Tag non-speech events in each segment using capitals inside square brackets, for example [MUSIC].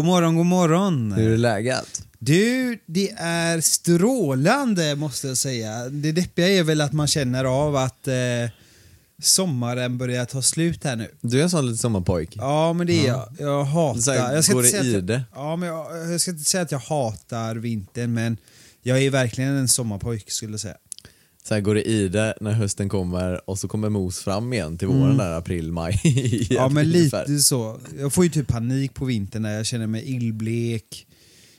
God morgon, god morgon. Hur är läget? Du, det är strålande måste jag säga. Det deppiga är väl att man känner av att eh, sommaren börjar ta slut här nu. Du är en sån liten sommarpojk. Ja, men det är jag. Jag hatar... Här, jag går det säga i att det? jag, Ja, men jag, jag ska inte säga att jag hatar vintern, men jag är verkligen en sommarpojk skulle jag säga. Så här går det i det när hösten kommer och så kommer mos fram igen till våren där april, maj. [LAUGHS] Mm. Ja, men lite så. Jag får ju typ panik på vintern när jag känner mig illblek.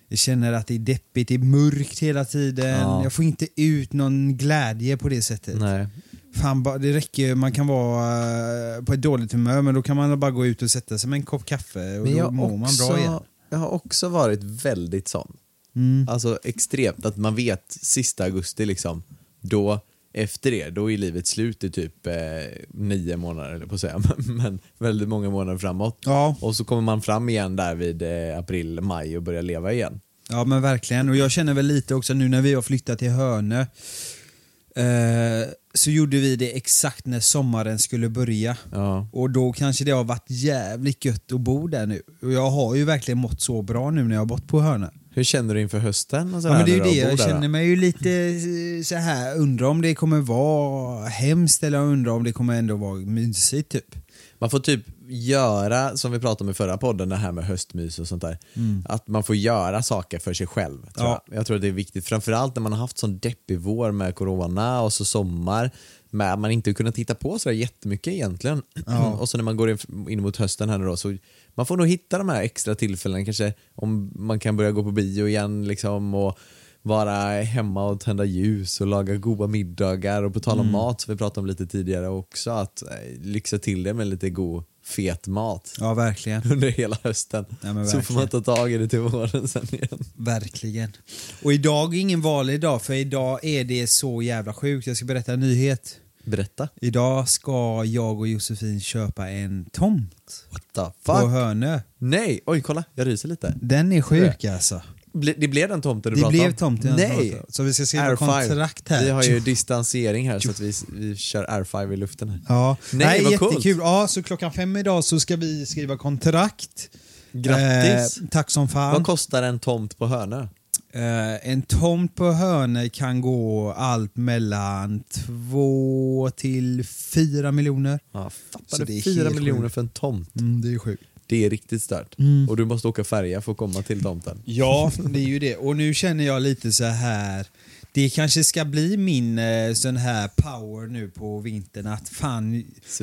Jag känner att det är deppigt, det är mörkt hela tiden. Ja. Jag får inte ut någon glädje på det sättet. Nej. Fan, det räcker ju, man kan vara eh, på ett dåligt humör men då kan man bara gå ut och sätta sig med en kopp kaffe och Men då mår har man bra igen. också, jag har också varit väldigt sån. Mm. Alltså extremt, att man vet sista augusti liksom, då efter det, då är livet slut i typ eh, nio månader, eller på att säga, [LAUGHS] men väldigt många månader framåt. Ja. Och så kommer man fram igen där vid eh, april, maj och börjar leva igen. Ja men verkligen, och jag känner väl lite också nu när vi har flyttat till Hönö eh, så gjorde vi det exakt när sommaren skulle börja. Ja. Och då kanske det har varit jävligt gött att bo där nu. Och jag har ju verkligen mått så bra nu när jag har bott på Hönö. Hur känner du inför hösten? Och så Ja, men det är ju det, jag där, känner mig ju lite eh, så här undrar om det kommer vara hemskt eller undrar om det kommer ändå vara mysigt typ. Man får typ göra, som vi pratade om i förra podden, det här med höstmys och sånt där. Att man får göra saker för sig själv. Tror Ja. jag. jag tror att det är viktigt, framförallt när man har haft sån deppig vår med corona och så sommar. Med att man inte kunnat titta på sådär jättemycket egentligen. [CLEARS THROAT] och så när man går in, in mot hösten här nu då, så man får nog hitta de här extra tillfällena kanske om man kan börja gå på bio igen liksom och vara hemma och tända ljus och laga goda middagar och på tal om Mm. mat som vi pratade om lite tidigare också att eh, lyxa till det med lite god fet mat Ja verkligen. [LAUGHS] under hela hösten. Ja, men så får man ta tag i det till våren sen igen. Verkligen. Och idag är ingen vanlig dag för idag är det så jävla sjukt. Jag ska berätta en nyhet. Berätta. Idag ska jag och Josefin köpa en tomt What the på fuck? Hönö. Nej, oj kolla, jag ryser lite. Den är sjuk alltså. Ble, det blev den tomten du Det pratade blev om? tomten jag Nej! om. Så vi ska skriva R5. kontrakt här. Vi har ju [LAUGHS] distansering här så att vi, vi kör R5 i luften här. Ja, Nej, vad coolt. jättekul. Ja, så klockan fem idag så ska vi skriva kontrakt. Grattis! Eh, tack som fan. Vad kostar en tomt på Hönö? Eh, en tomt på Hönö kan gå allt mellan två till fyra miljoner. Ja, fattar du? är Fyra helt miljoner sjukt. för en tomt. Mm, det är sjukt. Det är riktigt stört. Mm. Och du måste åka färja för att komma till tomten. Ja, det är ju det. Och nu känner jag lite så här. Det kanske ska bli min eh, sån här power nu på vintern att fan,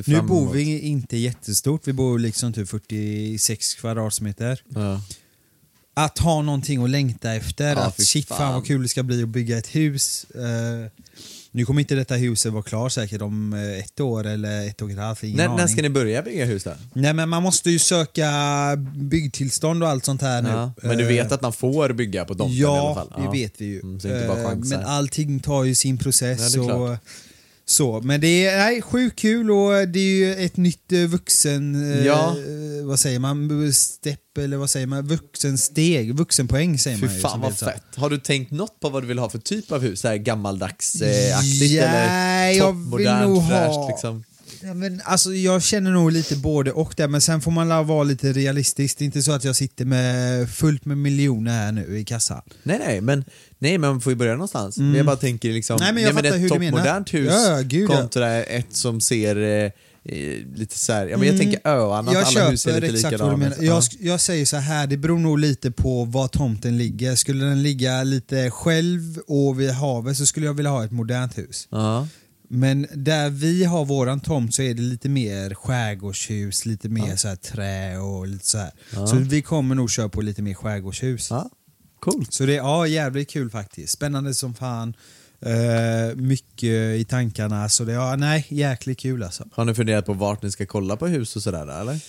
nu bor vi inte jättestort, vi bor liksom typ 46 kvadratmeter. Ja. Att ha någonting att längta efter, Ja, att shit fan fan. vad kul det ska bli att bygga ett hus. Eh, nu kommer inte detta huset vara klart säkert om eh, ett år eller ett och ett halvt, ingen När, aning. när ska ni börja bygga hus då? Nej men man måste ju söka byggtillstånd och allt sånt här nu. Ja. Men du Eh, vet att man får bygga på tomten i alla Ja, fall? det vet vi ju. Mm, Eh. Men allting tar ju sin process. Ja, det är och. Så. Men det är nej, sjukt kul och det är ju ett nytt eh, vuxen... eh, Ja. eh, vad säger man? Stepp eller vad säger man? Vuxensteg. Vuxenpoäng säger Fy man ju. fan vad fett. Har du tänkt något på vad du vill ha för typ av hus? Så här gammaldags-aktigt Ja, eller toppmodernt, fräscht ha- liksom? Ja, men alltså, jag känner nog lite både och där, men sen får man vara lite realistisk. Det är inte så att jag sitter med fullt med miljoner här nu i kassan. Nej nej, men, nej, men man får ju börja någonstans. Men jag bara tänker liksom, Mm. Nej, men jag ett hur du menar. toppmodernt hus Ja, gud, ja. kontra ett som ser eh, eh, lite så här, ja, men jag tänker öarna, Mm. Jag att alla hus ser lite likadana ut. Jag, jag säger så här, det beror nog lite på var tomten ligger. Skulle den ligga lite själv och vid havet så skulle jag vilja ha ett modernt hus. Ja. Men där vi har våran tomt så är det lite mer skärgårdshus, lite mer så här trä och lite så här. Så vi kommer nog köra på lite mer skärgårdshus. ja, coolt. Så det är ja, jävligt kul faktiskt. Spännande som fan. Eh, mycket i tankarna, så det, ja, nej, jäkligt kul alltså. Har ni funderat på vart ni ska kolla på hus och sådär eller?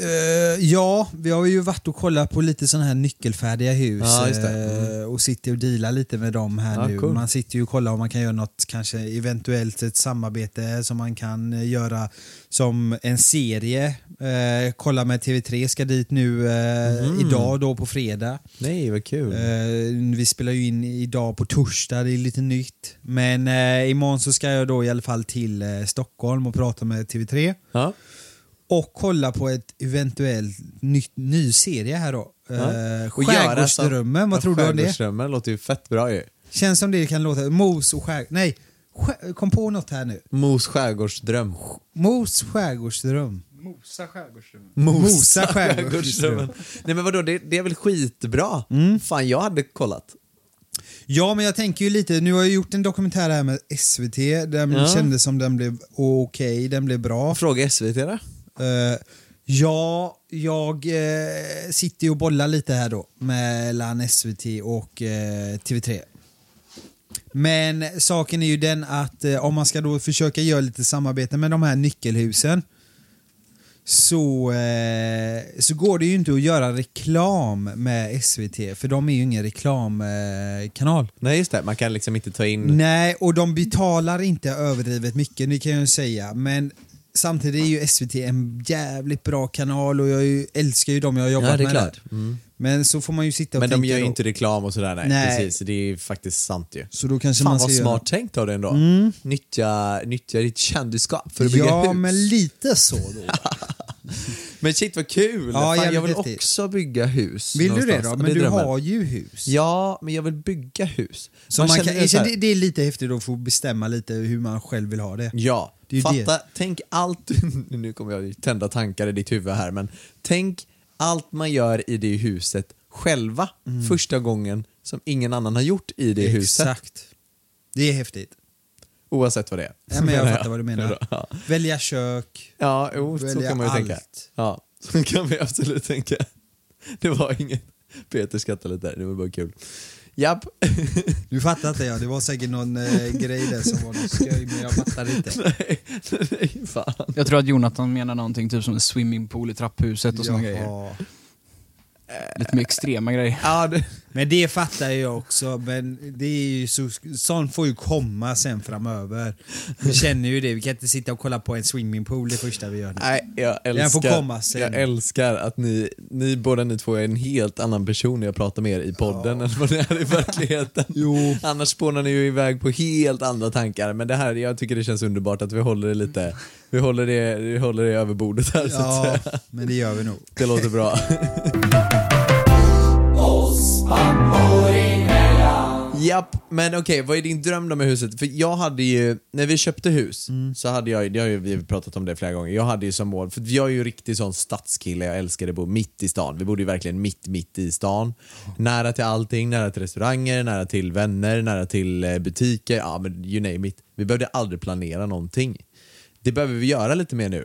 Eh, ja, vi har ju varit och kollat på lite sådana här nyckelfärdiga hus Ja, det. eh, och sitter och dealar lite med dem här Ja, nu. cool. Man sitter ju och kollar om man kan göra något, kanske eventuellt ett samarbete som man kan eh, göra som en serie. Eh, kolla med TV3 ska dit nu eh, Mhm. idag då på fredag. Nej, vad kul. Vi spelar ju in idag på torsdag, det är lite nytt. Men imorgon så ska jag då i alla fall till Stockholm och prata med TV3 Ja. Och kolla på ett eventuellt nytt, ny serie här då. Ja. Eh, Skärgårdsdrömmen, vad tror du om det? Skärgårdsdrömmen låter ju fett bra ju. Känns som det kan låta, mos och skär... Nej, skär, kom på något här nu. Mos skärgårdsdröm. Mos skärgårdsdröm. Mosa skärgårdsdrömmen. Mosa skärgårdsdröm. Nej men vadå, det, det är väl skitbra? Mm. Fan, jag hade kollat. Ja, men jag tänker ju lite, nu har jag gjort en dokumentär här med SVT, den Ja. kändes som den blev okej, den blev bra. Fråga SVT då. Eh, ja, jag eh, sitter ju och bollar lite här då mellan SVT och eh, TV3. Men saken är ju den att om man ska då försöka göra lite samarbete med de här nyckelhusen så, så går det ju inte att göra reklam med SVT för de är ju ingen reklamkanal. Kanal. Nej just det, man kan liksom inte ta in... Nej, och de betalar inte överdrivet mycket, det kan jag ju säga. Men samtidigt är ju SVT en jävligt bra kanal och jag ju, älskar ju dem jag har jobbat Ja, det är med. klart. Mm. Men så får man ju sitta och Men de gör ju inte reklam och sådär nej. Nej. Precis, det är ju faktiskt sant ju. Så då kanske Fan man vad ska smart tänkt av dig ändå. Nyttja, nyttja ditt kändisskap för att göra... bygga Ja, hus. men lite så då. [LAUGHS] Men shit vad kul! Ja, Fan, jag vill häftigt. också bygga hus. Vill du det någonstans. då? Men är du har ju hus. Ja, men jag vill bygga hus. så man känner kan, det här- det, det är lite häftigt att få bestämma lite hur man själv vill ha det. Ja, Det fatta, tänk allt, [LAUGHS] nu kommer jag tända tankar i ditt huvud här, men tänk allt man gör i det huset själva första gången som ingen annan har gjort i det huset. Exakt. Det är häftigt. Oavsett vad det är. Ja, men jag [LAUGHS] fattar vad du menar. Ja, Välja kök. ja jo, så Välja kan man ju tänka. allt. Ja, [LAUGHS] så kan vi absolut tänka. Det var inget, Peter skrattade lite där, det var bara kul. Japp. [LAUGHS] Du fattar inte ja, det var säkert någon eh, grej där som var något skoj men jag fattar inte. nej, nej, fan. Jag tror att Jonathan menar någonting typ som en swimmingpool i trapphuset och såna grejer. Lite mer extrema grejer. Ja, det, Men det fattar jag också, men det är ju så, sånt får ju komma sen framöver. Vi känner ju det, vi kan inte sitta och kolla på en swimmingpool det första vi gör nu. Nej, jag älskar, jag älskar att ni, ni båda ni två är en helt annan person när jag pratar med er i podden än vad ni är i verkligheten. Jo. Annars spånar ni ju iväg på helt andra tankar, men det här, jag tycker det känns underbart att vi håller det lite, vi håller det, vi håller det över bordet här Ja, men det gör vi nog. Det låter bra. [LAUGHS] Japp, men okej, vad är din dröm då med huset? För jag hade ju, när vi köpte hus, så hade jag, det har ju vi pratat om det flera gånger, jag hade ju som mål, för jag är ju riktig sån stadskille, jag älskade att bo mitt i stan. Vi bodde ju verkligen mitt, mitt i stan. Nära till allting, nära till restauranger, nära till vänner, nära till eh, butiker, ja men you name it. Vi behövde aldrig planera någonting. Det behöver vi göra lite mer nu.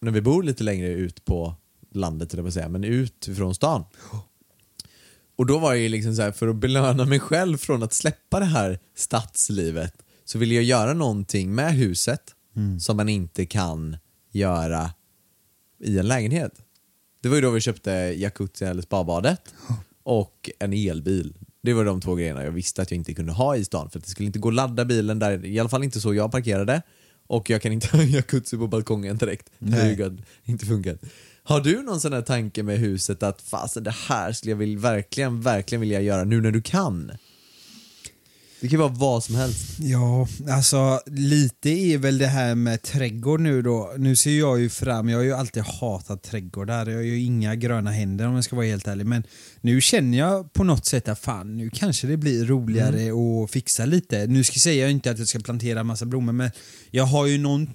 När vi bor lite längre ut på landet, eller vad säga, men ut från stan. Och då var det ju liksom så här, för att belöna mig själv från att släppa det här stadslivet så ville jag göra någonting med huset som man inte kan göra i en lägenhet. Det var ju då vi köpte jacuzzi eller spabadet och en elbil. Det var de två grejerna jag visste att jag inte kunde ha i stan för att det skulle inte gå att ladda bilen där, i alla fall inte så jag parkerade. Och jag kan inte [LAUGHS] ha jacuzzi på balkongen direkt. Det har ju Nej. inte funkat. Har du någon sån här tanke med huset att fasen det här skulle jag vill, verkligen, verkligen vilja göra nu när du kan? Det kan ju vara vad som helst. Ja, alltså lite är väl det här med trädgård nu då. Nu ser jag ju fram, jag har ju alltid hatat trädgårdar. Jag har ju inga gröna händer om jag ska vara helt ärlig. Men nu känner jag på något sätt att fan, nu kanske det blir roligare att fixa lite. Nu ska säga jag inte att jag ska plantera massa blommor men jag har ju någon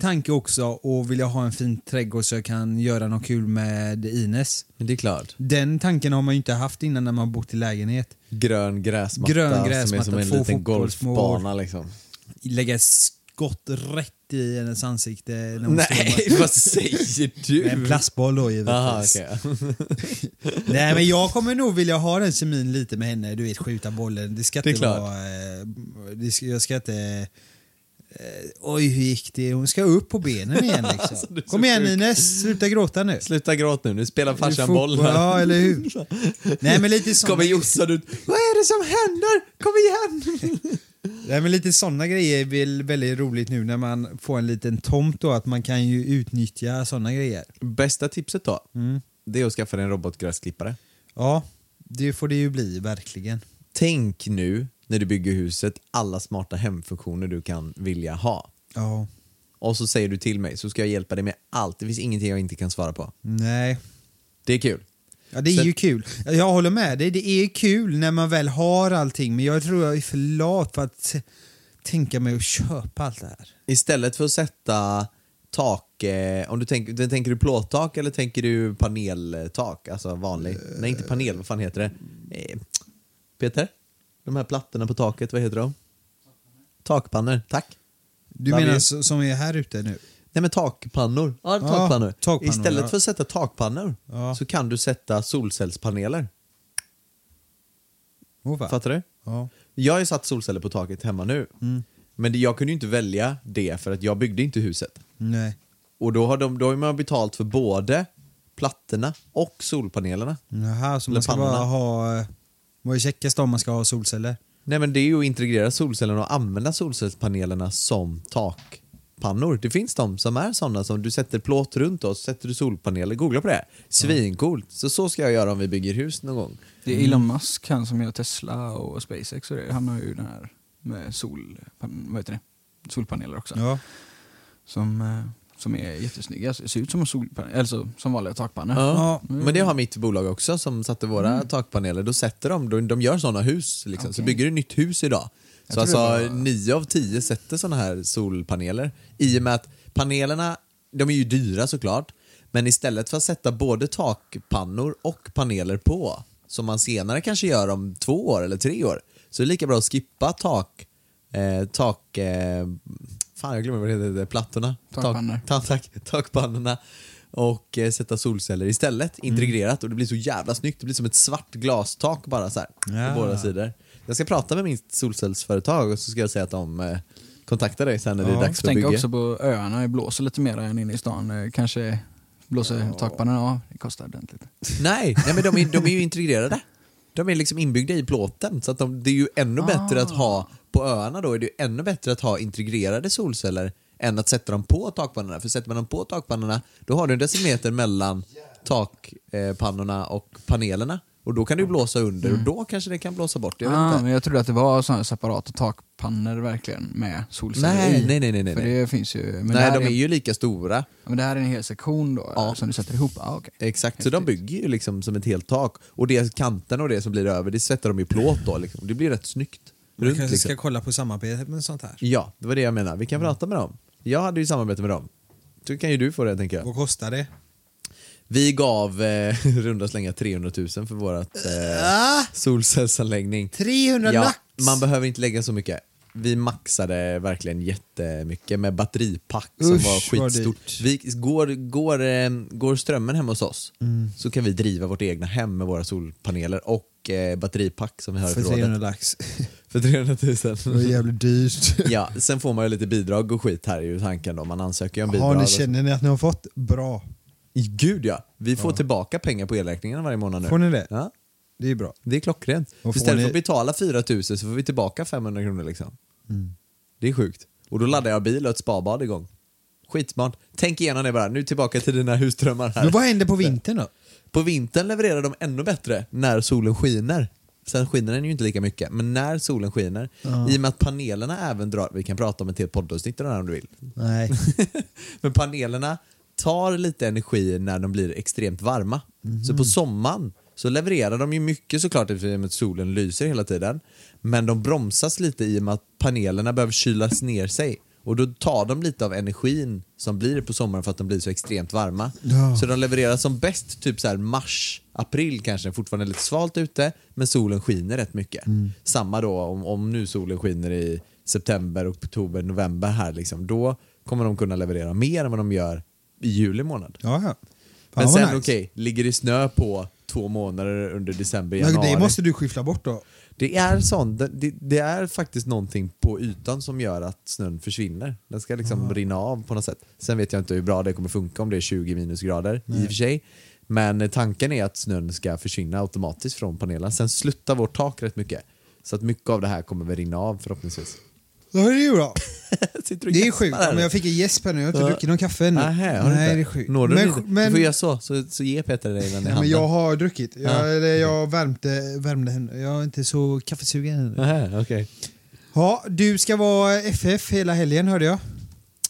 tanke också och vill jag ha en fin trädgård så jag kan göra något kul med Ines. Men det är klart. Den tanken har man ju inte haft innan när man bott i lägenhet. Grön gräsmatta, Grön som är gräsmatta, som en liten golfbana liksom. lägga s- gått rätt i hennes ansikte när hon Nej, [LAUGHS] vad säger du? med en plastboll då givetvis. Aha, okej. [LAUGHS] [LAUGHS] Nej men jag kommer nog vilja ha den kemin lite med henne, du vet skjuta bollen. Det ska Det är inte klart. vara... Eh, det ska, jag ska inte... Eh, oj hur gick det? Hon ska upp på benen igen [LAUGHS] liksom. Alltså, Kom igen sjuk. Ines, sluta gråta nu. Sluta gråta nu, nu spelar farsan boll här. Ja eller hur. [LAUGHS] Nej men lite såna, Kommer Jossan ut. Vad är det som händer? Kom igen! [LAUGHS] Nej, men lite såna grejer är väl väldigt roligt nu när man får en liten tomt då, att man kan ju utnyttja såna grejer. Bästa tipset då, Mm. det är att skaffa en robotgräsklippare. Ja, det får det ju bli verkligen. Tänk nu när du bygger huset alla smarta hemfunktioner du kan vilja ha. Ja, Och så säger du till mig så ska jag hjälpa dig med allt. Det finns ingenting jag inte kan svara på. nej. Det är kul. Ja, det är Sen- ju kul. Jag håller med dig, det är kul när man väl har allting, men jag tror jag är för lat för att tänka mig att köpa allt det här. Istället för att sätta tak, eh, om du tänker, tänker du plåttak eller tänker du paneltak? Alltså vanlig? Nej inte panel, vad fan heter det? Eh, Peter? De här plattorna på taket, vad heter de? Takpannor, tack. Du Vad menar vi- som är här ute nu? Nej men takpannor. Ja, takpannor. takpannor, Istället ja. för att sätta takpannor Ja. så kan du sätta solcellspaneler. Va? Fattar du? Ja. Jag har ju satt solceller på taket hemma nu. Men det, jag kunde ju inte välja det för att jag byggde inte huset. Nej. Och då har, de, då har man betalt för både plattorna och solpanelerna. Jaha, så Eller man ska pannorna. bara ha... eh, Vad är checkast om man ska ha solceller? Nej men det är ju att integrera solcellerna och använda solcellspanelerna som takpannor. Det finns de som är sådana som du sätter plåt runt och så sätter du solpaneler. Googla på det. Svincoolt. Så så ska jag göra om vi bygger hus någon gång. Det är Elon Musk, han som gör Tesla och SpaceX och det. Han har ju den här med sol, vad heter det? solpaneler också. Ja. Som, eh, som är jättesnygga. Ser ut som, en solpanel, alltså, som vanliga takpannor. Ja. Ja. Men det har mitt bolag också som satte våra takpaneler. Då sätter de, de, de gör sådana hus. Liksom. Så Okej. bygger du nytt hus idag. Så tror alltså var- nio av tio sätter sådana här solpaneler. I och med att panelerna, de är ju dyra såklart. Men istället för att sätta både takpannor och paneler på, som man senare kanske gör om två år eller tre år, så är det lika bra att skippa tak, eh, tak, eh, fan jag glömmer vad det heter, plattorna. Takpannor. Tak, takpannorna och eh, sätta solceller istället, integrerat och det blir så jävla snyggt. Det blir som ett svart glastak bara så här Ja. på båda sidor. Jag ska prata med mitt solcellsföretag och så ska jag säga att de eh, kontaktar dig sen när det är dags för att Tänk bygga. också på öarna, det blåser lite mer än inne i stan. Eh, Kanske blåser takpannorna, ja det kostar ordentligt. Nej, nej men de är, de är ju [LAUGHS] integrerade. De är liksom inbyggda i plåten så att de, det är ju ännu bättre att ha på öarna då är det ju ännu bättre att ha integrerade solceller än att sätta dem på takpannorna. För sätter man dem på takpannorna då har du en decimeter mellan takpannorna och panelerna. Och då kan det ju blåsa under och då kanske det kan blåsa bort. Jag vet Ah, inte. men jag trodde att det var sådana separata takpannor verkligen med solceller Nej, i. nej, nej, nej, nej. För det finns ju. Men Nej, de är ju lika stora. Men det här är en hel sektion då, Ja. som du sätter ihop? Ah, okay. Exakt, så de bygger ju liksom som ett helt tak. Och det kanten och det som blir över, det sätter de i plåt då. Liksom. Det blir rätt snyggt. Runt, kanske liksom. ska kolla på samarbetet med sånt här. Ja, det var det jag menade. Vi kan prata med dem. Jag hade ju samarbete med dem. Så kan ju du få det tänker jag. Vad kostar det? Vi gav eh, [LAUGHS] runda slänga 300 000 för vårat eh, solcellsanläggning. 300 Ja, lax! man behöver inte lägga så mycket. Vi maxade verkligen jättemycket med batteripack som Usch, var skitstort. Vi, går, går, eh, går strömmen hemma hos oss Mm. så kan vi driva vårt egna hem med våra solpaneler och eh, batteripack som vi har i För 300 förrådet. lax. [LAUGHS] För 300 Det var 000. jävligt dyrt. [LAUGHS] ja, sen får man ju lite bidrag och skit här är ju tanken då. Man ansöker ju om bidrag. Har ni, känner ni att ni har fått bra? Gud ja, vi får tillbaka pengar på elräkningen varje månad nu. Får ni det? Ja, Det är bra. det är klockrent. Istället ni- för att betala 4 000 så får vi tillbaka 500 kronor liksom. Mm. Det är sjukt. Och då laddar jag bil och ett spabad igång. Skitsmart. Tänk igenom det bara. Nu tillbaka till dina husdrömmar här. Men vad händer på vintern då? På vintern levererar de ännu bättre när solen skiner. Sen skiner den ju inte lika mycket, men när solen skiner, i och med att panelerna även drar, vi kan prata om ett helt poddavsnitt om det här om du vill. Nej. [LAUGHS] Men panelerna tar lite energi när de blir extremt varma. Så på sommaren så levererar de ju mycket såklart att solen lyser hela tiden. Men de bromsas lite i och med att panelerna behöver kylas ner sig. Och då tar de lite av energin som blir på sommaren för att de blir så extremt varma. Ja. Så de levererar som bäst typ så här mars, april kanske, fortfarande lite svalt ute, men solen skiner rätt mycket. Samma då om, om nu solen skiner i september, oktober, november här liksom, då kommer de kunna leverera mer än vad de gör i juli månad. Ja, ja. Men sen nice. okej, ligger det snö på två månader under december, januari. det måste du skyffla bort då. Det är sånt, det, det, är faktiskt någonting på ytan som gör att snön försvinner. Den ska liksom rinna av på något sätt. Sen vet jag inte hur bra det kommer funka om det är 20 minusgrader i och för sig. Men eh, tanken är att snön ska försvinna automatiskt från panelen. Sen sluttar vårt tak rätt mycket. Så att mycket av det här kommer väl rinna av förhoppningsvis. Ja, [LAUGHS] det är ju bra. Det är sjukt. Men jag fick en gäsp här nu, jag har inte druckit någon kaffe ännu. Nähä, har du Nej, inte? det är sjukt. Når du men, lite? men, Du får göra så, så, så ger Peter dig den i handen. men jag har druckit. Jag, Ja. eller jag värmde, värmde henne. Jag är inte så kaffesugen ännu. Okej. Ja, du ska vara FF hela helgen hörde jag.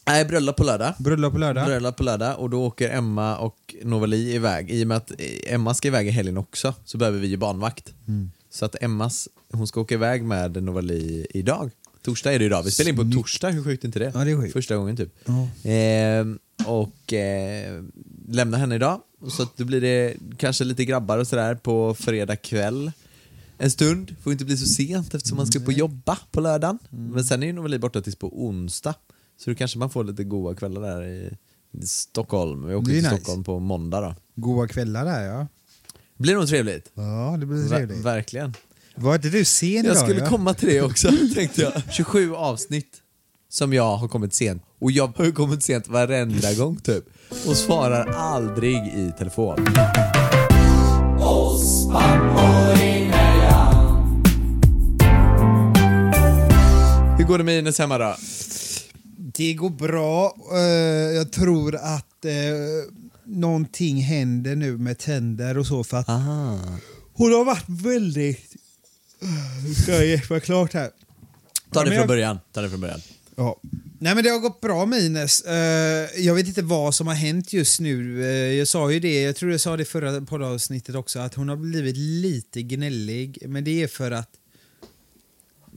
Nej, bröllop på lördag. Bröllop på lördag. Bröllop på lördag och då åker Emma och Novali iväg. I och med att Emma ska iväg i helgen också så behöver vi ju barnvakt. Mm. Så att Emmas, hon ska åka iväg med Novali idag. Torsdag är det idag. Vi spelar in på torsdag, hur sjukt är inte det? Ja, det är sjukt. Första gången typ. Ja. Eh, och eh, lämna henne idag. Så att då blir det kanske lite grabbar och sådär på fredag kväll. En stund, får inte bli så sent eftersom man ska upp och jobba på lördagen. Mm. Men sen är ju Novali borta tills på onsdag. Så då kanske man får lite goda kvällar där i Stockholm. Vi åker Det till nice. Stockholm på måndag då. Goa kvällar där ja. Blir nog trevligt. Ja, det blir Ver- trevligt. verkligen. Var inte du sen Jag idag? skulle ja? komma till det också, [LAUGHS] tänkte jag. 27 avsnitt som jag har kommit sent. Och jag har kommit sent varenda gång typ. Och svarar aldrig i telefon. Hur går det med Ines hemma då? Det går bra. Eh, jag tror att eh, någonting händer nu med tänder och så för att Aha. hon har varit väldigt... Nu ska jag gäspa klart här. Ta det från början. Ta det från början. Ja. Nej men det har gått bra med Ines. Eh, jag vet inte vad som har hänt just nu. Eh, jag sa ju det, jag tror jag sa det förra poddavsnittet också, att hon har blivit lite gnällig. Men det är för att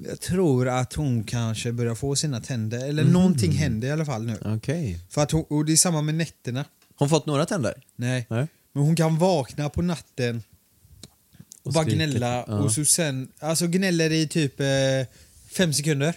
jag tror att hon kanske börjar få sina tänder, eller någonting händer i alla fall nu. Okej. För att hon, och det är samma med nätterna. Har hon fått några tänder? Nej. Nej. Men hon kan vakna på natten och, Och bara skrika. gnälla Ja. och så sen, alltså gnäller i typ eh, fem sekunder.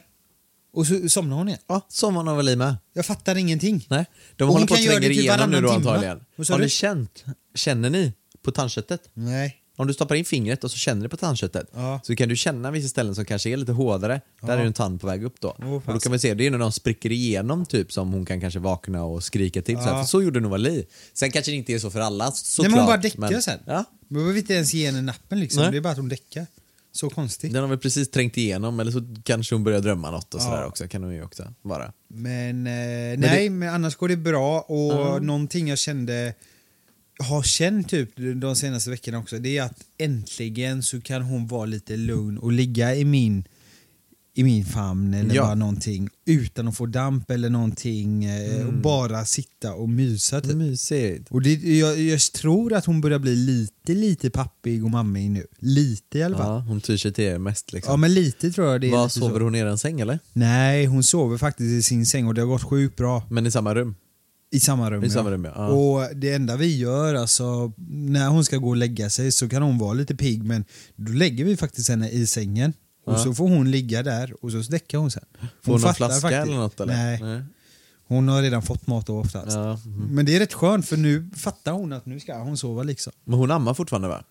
Och så somnar hon igen. Ja, som har väl i med. Jag fattar ingenting. Nej, de Och håller på tränga det typ igenom nu då antagligen. Har du? ni känt, känner ni på tandköttet? Nej. Om du stoppar in fingret och så känner du på tandköttet Ja. så kan du känna vissa ställen som kanske är lite hårdare. Där är en tand på väg upp då. och då kan man se, det är när de spricker igenom typ som hon kan kanske vakna och skrika till. Så, här. Ja. För så gjorde Novali. Sen kanske det inte är så för alla såklart. Nej men hon bara däckar men- sen. Ja, Man behöver inte ens ge henne nappen liksom. Nej. Det är bara att hon däckar. Så konstigt. den har väl precis trängt igenom eller så kanske hon börjar drömma något och Ja. sådär också. Kan hon ju också vara. Men, eh, nej, men annars går det bra och någonting jag kände har känt typ de senaste veckorna också, det är att äntligen så kan hon vara lite lugn och ligga i min i min famn eller Ja. bara någonting utan att få damp eller någonting eh, och bara sitta och mysa typ. Mysigt. Och det, jag, jag tror att hon börjar bli lite, lite pappig och mammig nu. Lite i alla fall. Ja, hon tyr sig till er mest liksom. Ja men lite tror jag det. Vad lite så. sover hon i en säng eller? Nej, hon sover faktiskt i sin säng och det har gått sjukt bra. Men i samma rum? I samma rum, I samma rum, ja. Ja. Och det enda vi gör, alltså när hon ska gå och lägga sig så kan hon vara lite pigg men då lägger vi faktiskt henne i sängen. Och Ja. så får hon ligga där och så däckar hon sen. Får hon någon fattar flaska eller något eller? Nej, hon har redan fått mat då oftast. Ja, mhm. Men det är rätt skönt för nu fattar hon att nu ska hon sova liksom. Men hon ammar fortfarande va?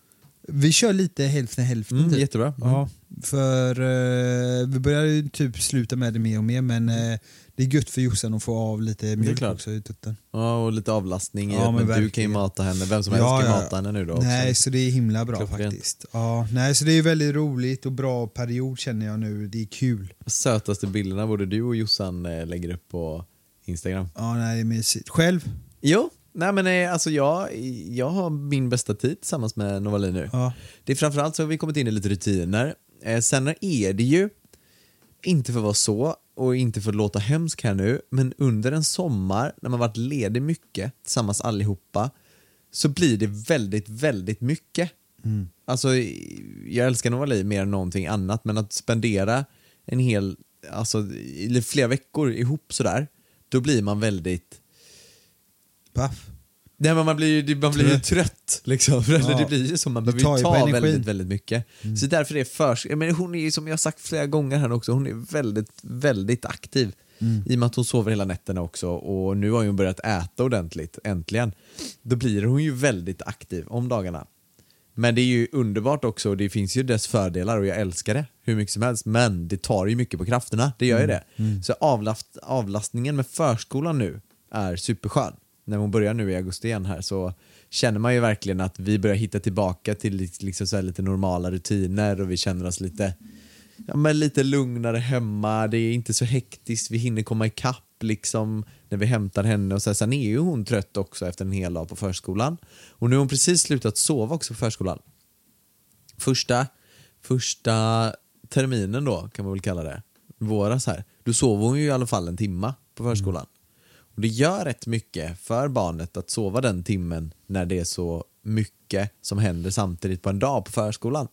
Vi kör lite hälften hälften. Mm, typ. jättebra. Mm. Ja, för eh, vi börjar ju typ sluta med det mer och mer men eh, det är gött för Jossan att få av lite mjölk också i tutten. Ja, och lite avlastning i Ja, att men du kan ju mata henne, vem som helst Ja, kan ja. mata henne nu då också. Nej, så det är himla bra Klockrent. faktiskt. Ja, nej, så det är väldigt roligt och bra period känner jag nu. Det är kul. Sötaste bilderna både du och Jossan eh, lägger upp på Instagram. Ja, nej, det är mysigt. Själv? Jo, nej men eh, alltså jag, jag har min bästa tid tillsammans med Novali nu. Ja. Det är framförallt så har vi kommit in i lite rutiner. Eh, sen är det ju, inte för att vara så och inte för att låta hemsk här nu, men under en sommar när man varit ledig mycket tillsammans allihopa så blir det väldigt, väldigt mycket. Alltså, jag älskar Novali mer än någonting annat, men att spendera en hel, alltså flera veckor ihop sådär, då blir man väldigt Paff? Nej, men man blir ju, man blir ju Trött. Liksom. [LAUGHS] För Ja. Det blir ju så, man behöver ju ta väldigt, väldigt mycket. Så därför är förs... jag menar, Hon är ju som jag har sagt flera gånger här också, hon är väldigt, väldigt aktiv. I och med att hon sover hela nätterna också och nu har hon börjat äta ordentligt, äntligen. Då blir hon ju väldigt aktiv om dagarna. Men det är ju underbart också och det finns ju dess fördelar och jag älskar det hur mycket som helst. Men det tar ju mycket på krafterna, det gör ju det. Så avlast, avlastningen med förskolan nu är superskön. När hon börjar nu i augusti igen här så känner man ju verkligen att vi börjar hitta tillbaka till liksom så här lite normala rutiner och vi känner oss lite, ja, men lite lugnare hemma. Det är inte så hektiskt, vi hinner komma ikapp liksom när vi hämtar henne och så här, sen är ju hon trött också efter en hel dag på förskolan. Och nu har hon precis slutat sova också på förskolan. Första, första terminen då kan man väl kalla det, våras här, då sov hon ju i alla fall en timma på förskolan. Och det gör rätt mycket för barnet att sova den timmen när det är så mycket som händer samtidigt på en dag på förskolan.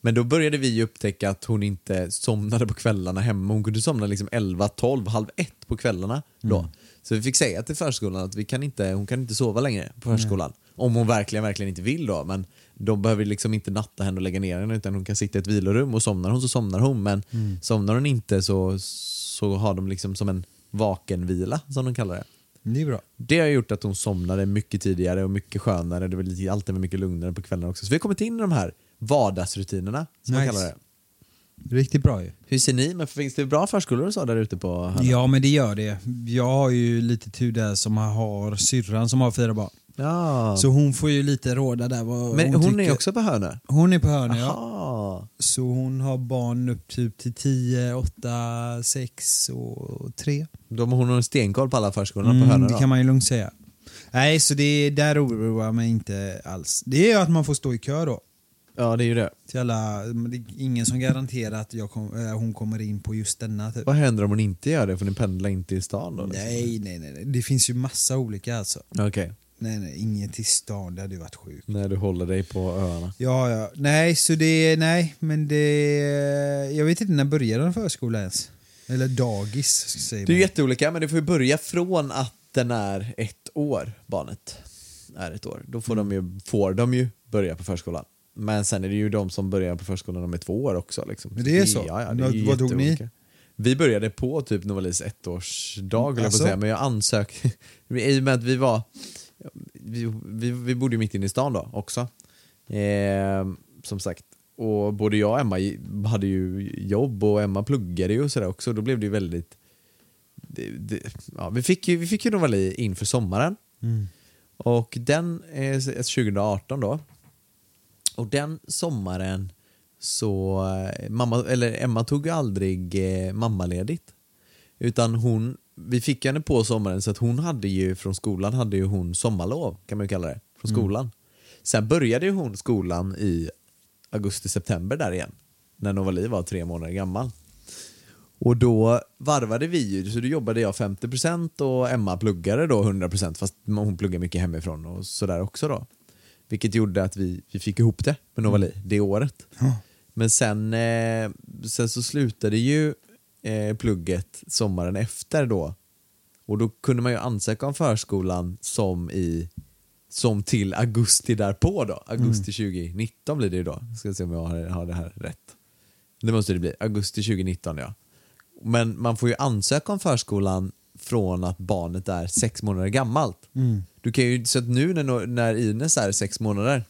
Men då började vi upptäcka att hon inte somnade på kvällarna hemma. Hon kunde somna liksom 11, 12, halv ett på kvällarna då. Så vi fick säga till förskolan att vi kan inte, hon kan inte sova längre på förskolan. Om hon verkligen, verkligen inte vill då. Men de behöver liksom inte natta henne och lägga ner henne utan hon kan sitta i ett vilorum och somnar hon så somnar hon. Men somnar hon inte så, så har de liksom som en vakenvila som de kallar det. Det är bra. Det har gjort att hon somnade mycket tidigare och mycket skönare. Det var lite- alltid mycket lugnare på kvällarna också. Så vi har kommit in i de här vardagsrutinerna som man Nice. kallar det. Riktigt bra ju. Hur ser ni? Men finns det bra förskolor och så där ute på Hörna? Ja men det gör det. Jag har ju lite tur där som har syrran som har fyra barn. Ja. Så hon får ju lite råda där vad Men hon, är tycker. också på Hönö? Hon är på Hörne ja. Så hon har barn upp typ till 10, 8, 6 och 3. De hon har stenkoll på alla förskolorna på Mm, Hönö det kan man ju lugnt säga. Nej, så det där oroar mig inte alls. Det är ju att man får stå i kö då. Ja, det är ju det. Till alla, det är ingen som garanterar att jag kom, äh, hon kommer in på just denna. Typ. Vad händer om hon inte gör det? Får ni pendla in till stan då? liksom? Nej, nej, nej. Det finns ju massa olika alltså. Okej. Nej, nej, inget till stan. Det hade ju varit sjukt. När du håller dig på öarna. Ja, ja. Nej, så det, nej, men det, jag vet inte när började en förskola ens? Eller dagis, säger Det är man. jätteolika, men det får ju börja från att den är ett år, barnet. Är ett år. Då får, de, ju, får de ju börja på förskolan. Men sen är det ju de som börjar på förskolan när de är två år också. Liksom. Men det är så? Ja, ja, det är Vad- tog ni? Vi började på typ Novalis ettårsdag, mm, Alltså? säga, men jag ansökte, [LAUGHS] i och med att vi var, vi, vi, vi bodde ju mitt inne i stan då också. Eh, som sagt. Och både jag och Emma hade ju jobb och Emma pluggade ju och sådär också. Då blev det ju väldigt det, det, ja, vi, fick ju, vi fick ju Novali inför sommaren. Och den är 2018 då. Och den sommaren så, eh, mamma, eller Emma tog ju aldrig eh, mammaledigt. Utan hon, vi fick henne på sommaren så att hon hade ju från skolan hade ju hon sommarlov kan man ju kalla det. Från skolan. Sen började ju hon skolan i augusti-september där igen. När Novali var tre månader gammal. Och då varvade vi ju, så då jobbade jag 50% och Emma pluggade då 100% fast hon pluggar mycket hemifrån och sådär också då. Vilket gjorde att vi, vi fick ihop det med Novali det året. Men sen, eh, sen så slutade ju eh, plugget sommaren efter då. Och då kunde man ju ansöka om förskolan som i som till augusti därpå då. Augusti 2019 blir det ju då. Ska se om jag har, har det här rätt. Det måste det bli. Augusti 2019 ja. Men man får ju ansöka om förskolan från att barnet är sex månader gammalt. Du kan ju, så att nu när, när Ines är sex månader,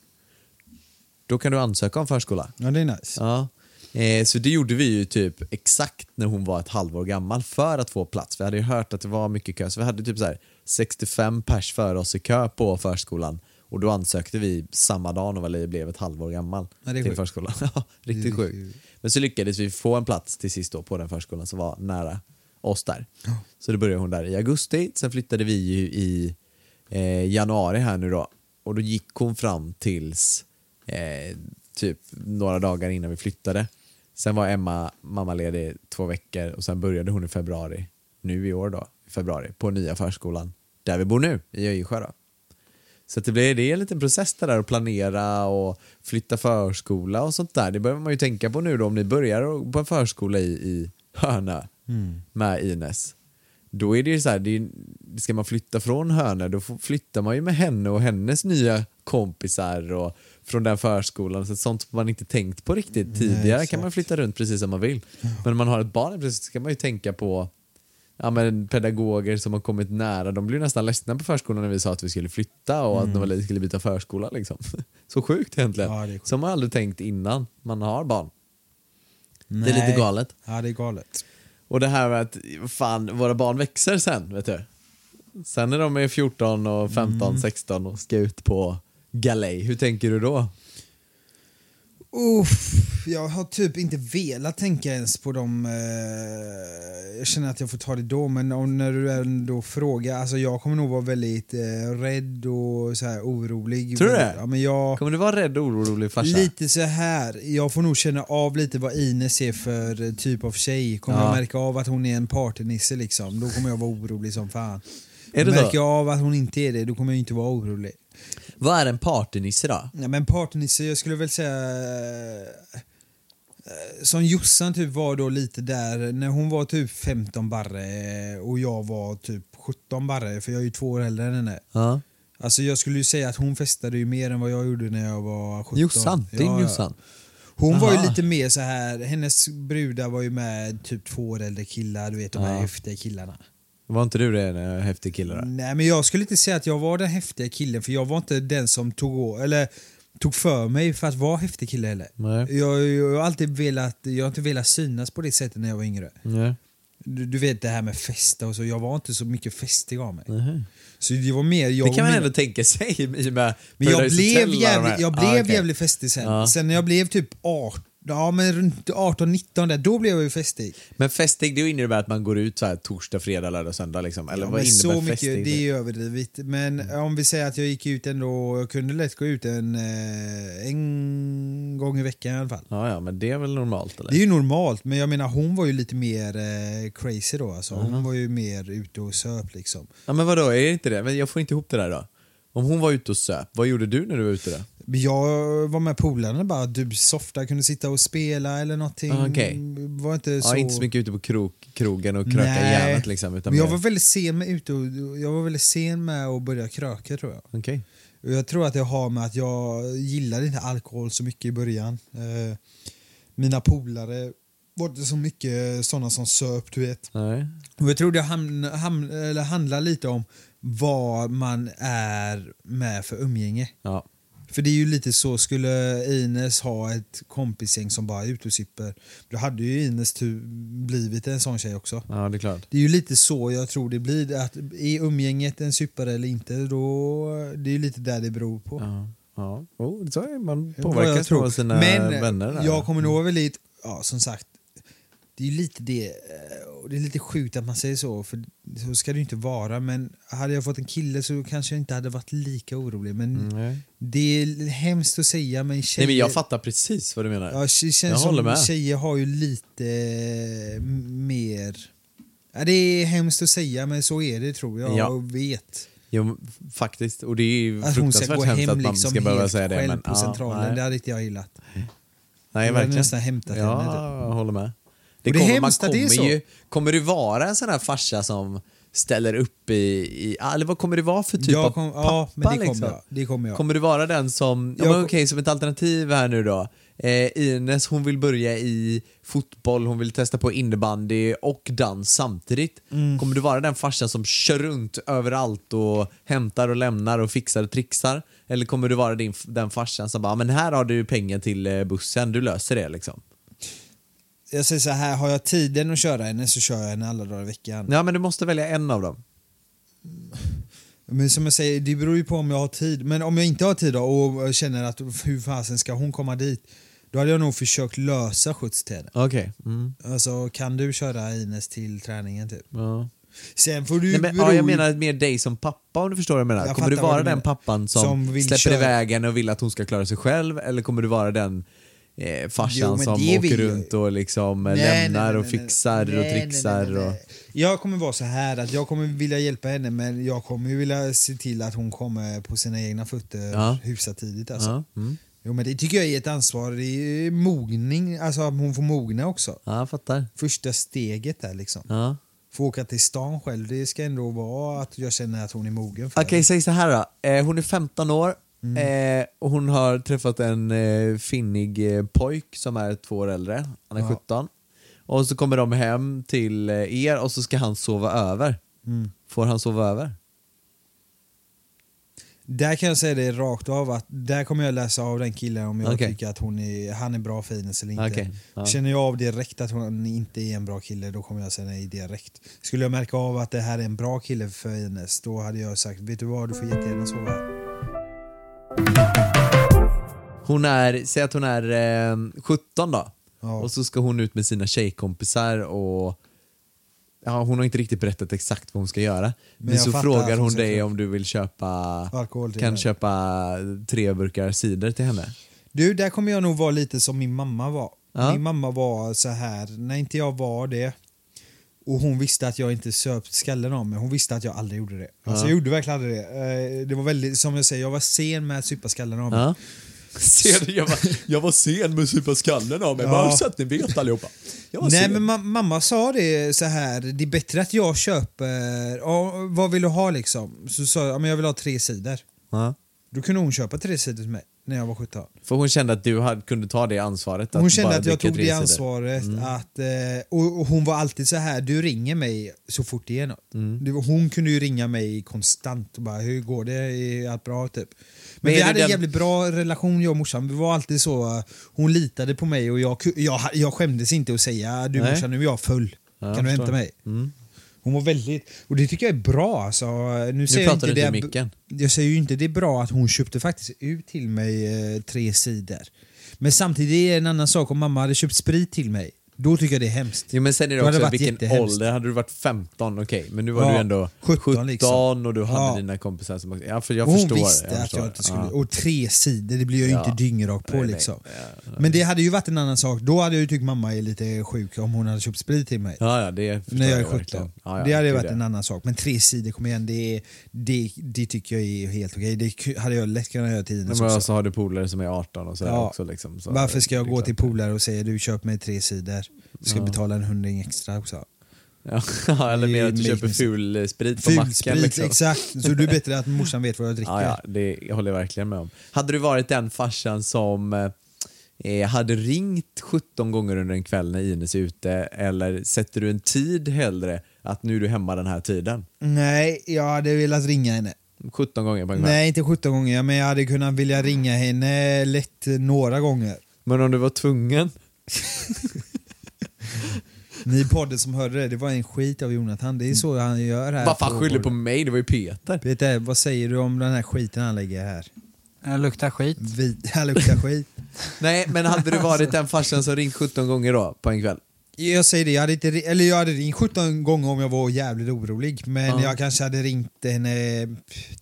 då kan du ansöka om förskola. Ja, det är nice. Ja. Eh, så det gjorde vi ju typ exakt när hon var ett halvår gammal för att få plats. Vi hade ju hört att det var mycket kö, så vi hade typ så här 65 pers före oss i kö på förskolan. Och då ansökte vi samma dag när Valerie blev ett halvår gammal är till sjukt. förskolan. [LAUGHS] Riktigt sjukt. Men så lyckades vi få en plats till sist då på den förskolan som var nära oss där. Så då började hon där i augusti, sen flyttade vi ju i eh, januari här nu då. Och då gick hon fram tills eh, typ några dagar innan vi flyttade. Sen var Emma mammaledig två veckor och sen började hon i februari, nu i år då, i februari, på nya förskolan där vi bor nu, i Öjersjö då. Så det blir det är en liten process det där att planera och flytta förskola och sånt där. Det behöver man ju tänka på nu då om ni börjar på en förskola i, i Hörna med Ines. då är det ju så här, det är, ska man flytta från hönor då flyttar man ju med henne och hennes nya kompisar och från den förskolan. Så sånt man inte tänkt på riktigt tidigare kan man flytta runt precis som man vill. Men när man har ett barn precis, så ska man ju tänka på ja, men pedagoger som har kommit nära. De blev nästan ledsna på förskolan när vi sa att vi skulle flytta och att de skulle byta förskola. Liksom. [LAUGHS] Så sjukt egentligen. Ja, sjukt. Som man aldrig tänkt innan man har barn. Det är Nej. lite galet. Ja, det är galet. Och det här med att fan, våra barn växer sen, vet du. Sen när de är 14 och 15, Mm. 16 och ska ut på galej, hur tänker du då? Uff, jag har typ inte velat tänka ens på dem. Eh, jag känner att jag får ta det då, men om, när du ändå frågar. Alltså jag kommer nog vara väldigt eh, rädd och så här orolig. Tror du det? Ja, men jag, Kommer du vara rädd och orolig farsa? lite så här. Jag får nog känna av lite vad Ines är för typ av tjej. Kommer Ja. jag märka av att hon är en partynisse liksom, då kommer jag vara orolig som fan. Är det märker jag av att hon inte är det, då kommer jag inte vara orolig. Vad är en partynisse då? Ja, men partynisse, jag skulle väl säga... eh, Som Jossan typ var då lite där, när hon var typ 15 barre och jag var typ 17 barre, för jag är ju två år äldre än henne. Ja. Alltså jag skulle ju säga att hon festade ju mer än vad jag gjorde när jag var 17. Jossan, din Ja, ja. Jossan. Hon var ju Aha. lite mer så här hennes brudar var ju med typ två år äldre killar, du vet de här Ja. häftiga killarna. Var inte du det, en häftig kille då? Nej men jag skulle inte säga att jag var den häftiga killen för jag var inte den som tog, eller, tog för mig för att vara häftig kille heller. Nej. Jag, jag har alltid velat, jag har inte velat synas på det sättet när jag var yngre. Nej. Du, du vet det här med festa och så, jag var inte så mycket festig av mig. Så det var mer jag Det kan man ändå tänka sig i och med Men jag blev, jävligt, jag Ah, blev okej. jävligt festig sen. Ja. Sen när jag blev typ 18, ja men runt 18-19 där, då blev jag ju festig. Men festig, det innebär att man går ut så här torsdag, fredag, lördag, söndag liksom? Eller Ja, vad innebär så mycket, festig? det är överdrivet. Men om vi säger att jag gick ut ändå, jag kunde lätt gå ut en, eh, en gång i veckan i alla fall. Ja, ja, men det är väl normalt eller? Det är ju normalt, men jag menar hon var ju lite mer eh, crazy då alltså. Hon var ju mer ute och söp liksom. Ja men vadå, är det inte det? Men jag får inte ihop det där då. Om hon var ute och söp, vad gjorde du när du var ute då? Jag var med polarna bara, du softa, kunde sitta och spela eller någonting. Ah, okej. Var inte så... Ja, inte så mycket ute på krok, krogen och kröka Nej. järnet liksom. Utan Men jag var väldigt sen med ute och, jag var väldigt sen med att börja kröka tror jag. Och Jag tror att det har med att jag gillade inte alkohol så mycket i början. Eh, mina polare var inte så mycket sådana som söp, du vet. Nej. Och jag tror det ham, ham, eller handlar lite om vad man är med för umgänge. Ja. För det är ju lite så, skulle Ines ha ett kompisgäng som bara är ute och super, då hade ju Ines blivit en sån tjej också. ja, det är klart. Det är ju lite så jag tror det blir, att är umgänget en supare eller inte, då, det är ju lite där det beror på. Ja. Ja. Oh, så är man påverkas av sina Men vänner. Där. jag kommer nog vara väldigt, ja som sagt, det är ju lite det, eh, och det är lite sjukt att man säger så, för så ska det ju inte vara, men hade jag fått en kille så kanske jag inte hade varit lika orolig. Men Nej. det är hemskt att säga, men tjejer... Nej men jag fattar precis vad du menar. Ja, det känns Jag som håller med. tjejer har ju lite eh, mer... Ja, det är hemskt att säga, men så är det tror jag Ja. och vet. Jo, faktiskt. Och det är ju Att fruktansvärt hemskt hem att man liksom ska behöva säga det. Men, på ja, centralen, nej. det hade inte jag gillat. Nej, Jag verkligen. nästan hämtat ja, henne. Typ. jag håller med. Det är kommer, man hemskt att det är kommer så. Ju, kommer du vara en sån här farsa som ställer upp i, i eller vad kommer det vara för typ Jag av kom- pappa? ja, men det kommer liksom? jag. Det kommer jag. Kommer du vara den som, ja, kom- okej som ett alternativ här nu då. Eh, Ines hon vill börja i fotboll, hon vill testa på innebandy och dans samtidigt. Mm. Kommer du vara den farsan som kör runt överallt och hämtar och lämnar och fixar och trixar? Eller kommer du vara din, den farsan som bara, "Ah, men här har du pengar till eh, bussen, du löser det liksom? Jag säger så här, har jag tiden att köra henne så kör jag henne alla dagar i veckan. Ja men du måste välja en av dem. Men som jag säger, det beror ju på om jag har tid. Men om jag inte har tid då och känner att hur fasen ska hon komma dit? Då hade jag nog försökt lösa skjuts till henne. Okej. Mm. Alltså kan du köra Ines till träningen typ? Ja. Sen får du Nej, men, bero ja, jag menar mer dig som pappa om du förstår vad jag menar. Jag kommer du vara du den pappan som, Som släpper köra- iväg henne och vill att hon ska klara sig själv? Eller kommer du vara den eh, farsan Jo, som åker runt och liksom Nej, lämnar nej, och nej, fixar nej, och trixar? Och... Jag kommer vara så här att jag kommer vilja hjälpa henne men jag kommer vilja se till att hon kommer på sina egna fötter Ja. hyfsat tidigt. Alltså. Ja, mm. Jo, men det tycker jag är ett ansvar. Det är mogning, alltså att hon får mogna också. ja, jag fattar. Första steget där liksom. Ja. få åka till stan själv. Det ska ändå vara att jag känner att hon är mogen för Okej, säg så här då. Eh, hon är 15 år Mm. eh, och hon har träffat en eh, finnig eh, pojk som är två år äldre. Han är Ja. 17. Och så kommer de hem till eh, er och så ska han sova över. Mm. Får han sova över? Där kan jag säga det rakt av att där kommer jag läsa av den killen om jag Okej. tycker att hon är, han är bra för Ines eller inte. Okej, ja. Känner jag av direkt att hon inte är en bra kille då kommer jag säga nej direkt. Skulle jag märka av att det här är en bra kille för Ines då hade jag sagt vet du vad du får jättegärna sova här. Hon är, säg att hon är eh, 17 då. Ja. Och så ska hon ut med sina tjejkompisar och ja, hon har inte riktigt berättat exakt vad hon ska göra. Men, jag så frågar att hon dig om du vill köpa Alkohol kan henne. köpa tre burkar cider till henne. Du, där kommer jag nog vara lite som min mamma var. Ja. Min mamma var så här när inte jag var det och hon visste att jag inte söp skallen av mig. Hon visste att jag aldrig gjorde det. Alltså Ja. jag gjorde verkligen aldrig det. Eh, Det var väldigt, som jag säger, jag var sen med att supa skallen av mig. Ja. [LAUGHS] Jag, var, jag var sen med att supa skallen av mig, Ja. bara så att ni vet allihopa. Nej sen. men ma- mamma sa det så här, det är bättre att jag köper, ja, vad vill du ha liksom? Så sa jag, ja, men jag vill ha tre sidor. Ja. Då kunde hon köpa tre sidor till mig när jag var 17. För hon kände att du hade, kunde ta det ansvaret. Hon kände att jag tog det ansvaret. Mm. Att, eh, och, och hon var alltid så här, du ringer mig så fort det är något. Mm. Hon kunde ju ringa mig konstant och bara, hur går det? Är allt bra? Typ. Men, Men vi hade en den- jävligt bra relation jag och morsan. Vi var alltid så, hon litade på mig och jag, jag, jag skämdes inte att säga, du Nej. morsan nu är jag full. Ja, jag kan du hämta mig? Mm. Hon var väldigt, och det tycker jag är bra alltså. Nu, säger jag pratar inte du i micken. Jag säger ju inte det är bra att hon köpte faktiskt ut till mig eh, tre sidor. Men samtidigt är det en annan sak om mamma hade köpt sprit till mig. Då tycker jag det är hemskt. Jo men sen är det Då hade också det varit vilken jättehemskt. ålder, hade du varit 15 okej, men nu var Ja, du ändå 17 17, liksom. och du hade Ja. dina kompisar som också, ja för jag Och hon förstår. visste att förstår. jag inte skulle... Ja. Och tre sidor, det blir jag ju Ja. inte dyngrak på Nej, nej. liksom. Ja, Men det hade ju varit en annan sak. Då hade jag ju tyckt mamma är lite sjuk om hon hade köpt sprit till mig. Ja, ja, det förstår när jag är jag 17. verkligen. Ja, ja, det hade gud, varit ja. en annan sak. Men tre sidor, kom igen, det, är- det, det tycker jag är helt okej. Det hade jag lätt kunnat göra till Ines Men också. så har du polare som är 18 och sådär Ja. också liksom. Så Varför ska jag det är gå klart. till polare och säga du köp mig tre sidor, ska Ja. betala en hundring extra också. Ja, [LAUGHS] eller mer att du köper ful eh, sprit på macken Fulsprit, liksom. exakt. Så det är bättre att morsan vet vad jag dricker. Ja, ja, det håller jag verkligen med om. Hade du varit den farsan som eh, hade ringt 17 gånger under en kväll när Ines är ute eller sätter du en tid hellre att nu är du hemma den här tiden? Nej, jag hade velat ringa henne. 17 gånger på en kväll? Nej, inte 17 gånger, men jag hade kunnat vilja ringa henne lätt några gånger. Men om du var tvungen? [LAUGHS] [LAUGHS] Ni i podden som hörde det, det var en skit av Jonathan. Det är så han gör här. Vad fan skyller på mig? Det var ju Peter. Peter, vad säger du om den här skiten han lägger här? Jag luktar skit. Vi, han luktar skit. [LAUGHS] Nej, men hade du varit den farsan som ringt 17 gånger då på en kväll? Jag säger det, jag hade, inte, eller jag hade ringt 17 gånger om jag var jävligt orolig. Men Ja. jag kanske hade ringt henne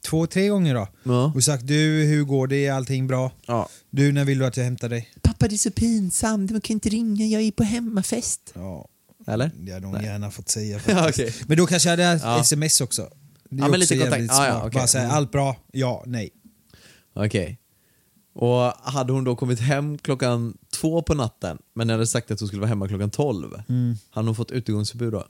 två, tre gånger då. Ja. Och sagt du, hur går det? Är allting bra? ja. Du, när vill du att jag hämtar dig? Pappa det är så pinsamt, man kan inte ringa, jag är på hemmafest. Ja, Eller? det hade hon Nej. gärna fått säga [LAUGHS] Ja, okej. Men då kanske jag hade Ja. sms också. Det är Ja, men lite kontakt. jävligt Ja, okej. Bara säga, Mm. allt bra? Ja, nej. Okej. Och hade hon då kommit hem klockan två på natten men hade sagt att hon skulle vara hemma klockan tolv, Mm. hade hon fått utegångsförbud då?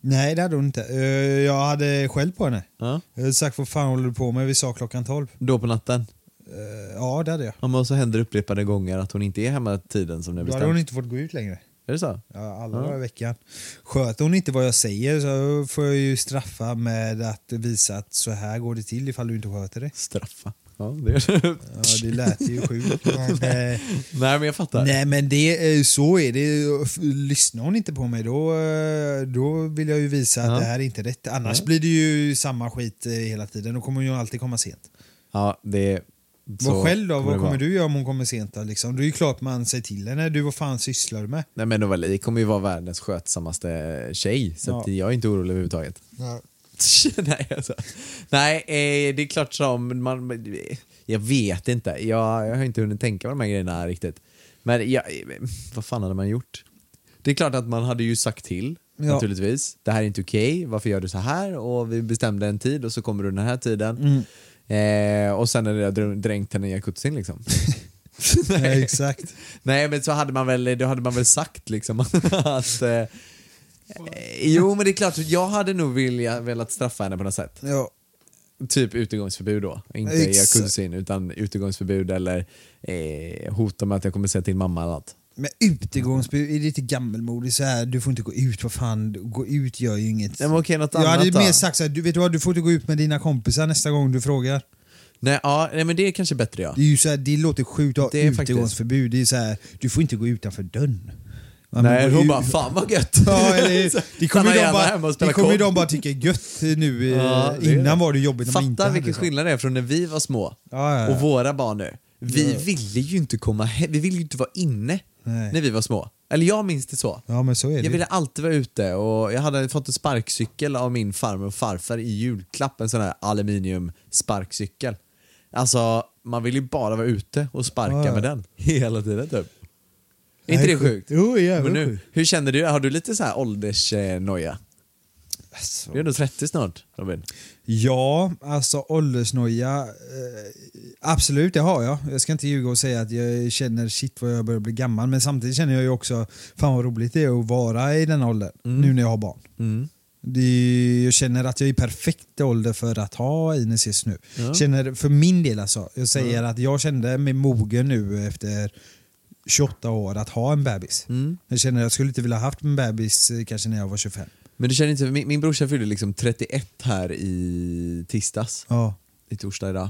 Nej, det hade hon inte. Eh, Jag hade själv på henne. Ja. Jag hade sagt, vad fan håller du på med? Vi sa klockan 12. Då på natten? Eh, Ja, det hade jag. Ja, men så händer det upprepade gånger att hon inte är hemma tiden som ni har Då hade hon inte fått gå ut längre. Är det så? Ja, alla dagar i veckan. Sköter hon inte vad jag säger så får jag ju straffa med att visa att så här går det till ifall du inte sköter det. Straffa. Ja, det är det. Ja, det lät ju sjukt. [LAUGHS] Men, eh, Nej men jag fattar. nej men det, eh, så är det. Lyssnar hon inte på mig då, då vill jag ju visa att Ja. det här är inte rätt. Annars Ja. blir det ju samma skit hela tiden. Då kommer hon ju alltid komma sent. Ja, det är... Vad själv då? kommer Vad kommer vara. du göra om hon kommer sent då? Liksom? Det är ju klart man säger till henne. Du, vad fan sysslar du med? Nej men Novali kommer ju vara världens skötsammaste tjej så Ja. jag är inte orolig överhuvudtaget. [LAUGHS] Nej, alltså. Nej eh, det är klart som man... Jag vet inte. Jag, jag har inte hunnit tänka på de här grejerna riktigt. Men jag, vad fan hade man gjort? Det är klart att man hade ju sagt till, Ja. naturligtvis. Det här är inte okej, varför gör du så här? Och vi bestämde en tid och så kommer du den här tiden. Mm. Eh, och sen är det dr- dränkt henne i jacuzzin liksom. [LAUGHS] Nej, exakt. [LAUGHS] Nej men så hade man väl, då hade man väl sagt liksom [LAUGHS] att eh, Jo men det är klart, jag hade nog vilja, velat straffa henne på något sätt. Ja. Typ utegångsförbud då. Inte Exakt. jacuzzi utan utegångsförbud eller eh, hota med att jag kommer säga till mamma eller något. Men utegångsförbud är lite gammelmodigt så här. du får inte gå ut, vad fan, gå ut gör ju inget. Nej, men okej, något jag annat hade då? mer sagt så här, du vet du vad, du får inte gå ut med dina kompisar nästa gång du frågar. Nej, ja, nej men det är kanske bättre ja. Det, är ju så här, det låter sjukt att ha Det är faktiskt- utegångsförbud, det är så här, du får inte gå utanför dörren. Ja, men Nej, gå hon ut- bara fan vad gött. [LAUGHS] Ja, eller, det kommer ju de gärna bara, det kommer ju de bara tycka är gött nu. eh, Ja, det är Innan var det jobbigt när man inte Fatta hade vilken skillnad det är från när vi var små Ja, ja, ja. och våra barn nu. Vi ville ju inte komma hem, vi ville ju inte vara inne Nej. när vi var små. Eller jag minns det så. Ja men så är det. Jag ville alltid vara ute och jag hade fått en sparkcykel av min farmor och farfar i julklapp, en sån här aluminium sparkcykel. Alltså, man vill ju bara vara ute och sparka Ja, ja. med den hela tiden typ. Är inte det sjukt? Jo, jävlar Men nu, hur känner du? Har du lite så här åldersnoja? Alltså. Du är ändå 30 snart Robin. Ja, alltså åldersnoja. Eh, absolut, det har jag. Jag ska inte ljuga och säga att jag känner shit vad jag börjar bli gammal. Men samtidigt känner jag ju också, fan vad roligt det är att vara i den åldern. Nu när jag har barn. Mm. Det, jag känner att jag är i perfekt ålder för att ha Ines nu. Ja. Känner, för min del alltså, jag säger att jag kände mig mogen nu efter 28 år att ha en bebis. Mm. Jag känner att jag skulle inte vilja haft en bebis eh, kanske när jag var 25. Men du känner inte, min, min brorsa fyllde liksom 31 här i tisdags, Ja. i torsdag idag.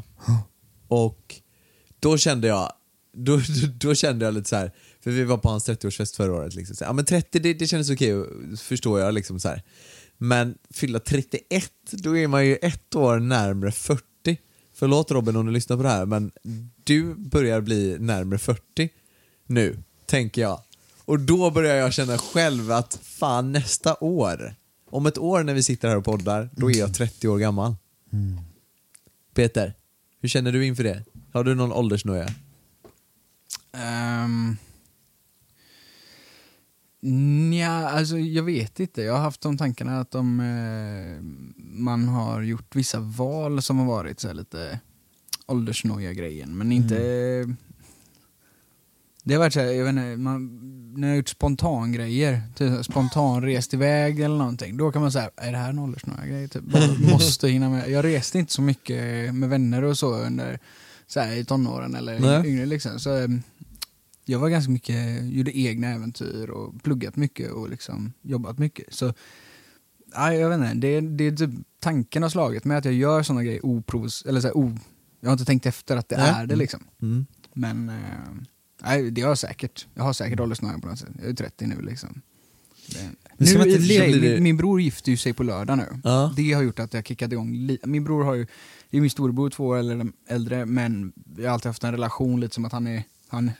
Och då kände jag, då, då, då kände jag lite så här, för vi var på hans 30-årsfest förra året. Liksom. Så, ja men 30 det, det kändes okej, förstår jag. Liksom så här. Men fylla 31, då är man ju ett år närmare 40. Förlåt Robin om du lyssnar på det här, men du börjar bli närmare 40 nu, tänker jag. Och då börjar jag känna själv att fan nästa år, om ett år när vi sitter här och poddar, då är jag 30 år gammal. Peter, hur känner du inför det? Har du någon åldersnoja? Um, Nja, alltså jag vet inte. Jag har haft de tankarna att om eh, man har gjort vissa val som har varit så här lite åldersnoja grejen men inte... Det har varit så här, jag vet inte, man, när jag har gjort spontan grejer, typ spontan rest iväg eller någonting, då kan man säga, är det här en åldersnoja grej? Typ, [LAUGHS] måste hinna med. Jag reste inte så mycket med vänner och så under så här, i tonåren eller Nej. yngre liksom. Så, eh, jag var ganska mycket, gjorde egna äventyr och pluggat mycket och liksom jobbat mycket. Så ja, jag vet inte, det, det är typ tanken har slagit mig att jag gör sådana grejer oprovos, eller så här, o, jag har inte tänkt efter att det Nej. är det liksom. Mm. Men eh, nej, det har jag säkert. Jag har säkert åldersnoja på något sätt. Jag är 30 nu liksom. Det, nu, inte leva- min, min bror gifter ju sig på lördag nu. Ja. Det har gjort att jag kickat igång li- Min bror har ju, det är min storebror två år eller äldre, men vi har alltid haft en relation lite som att han är, han,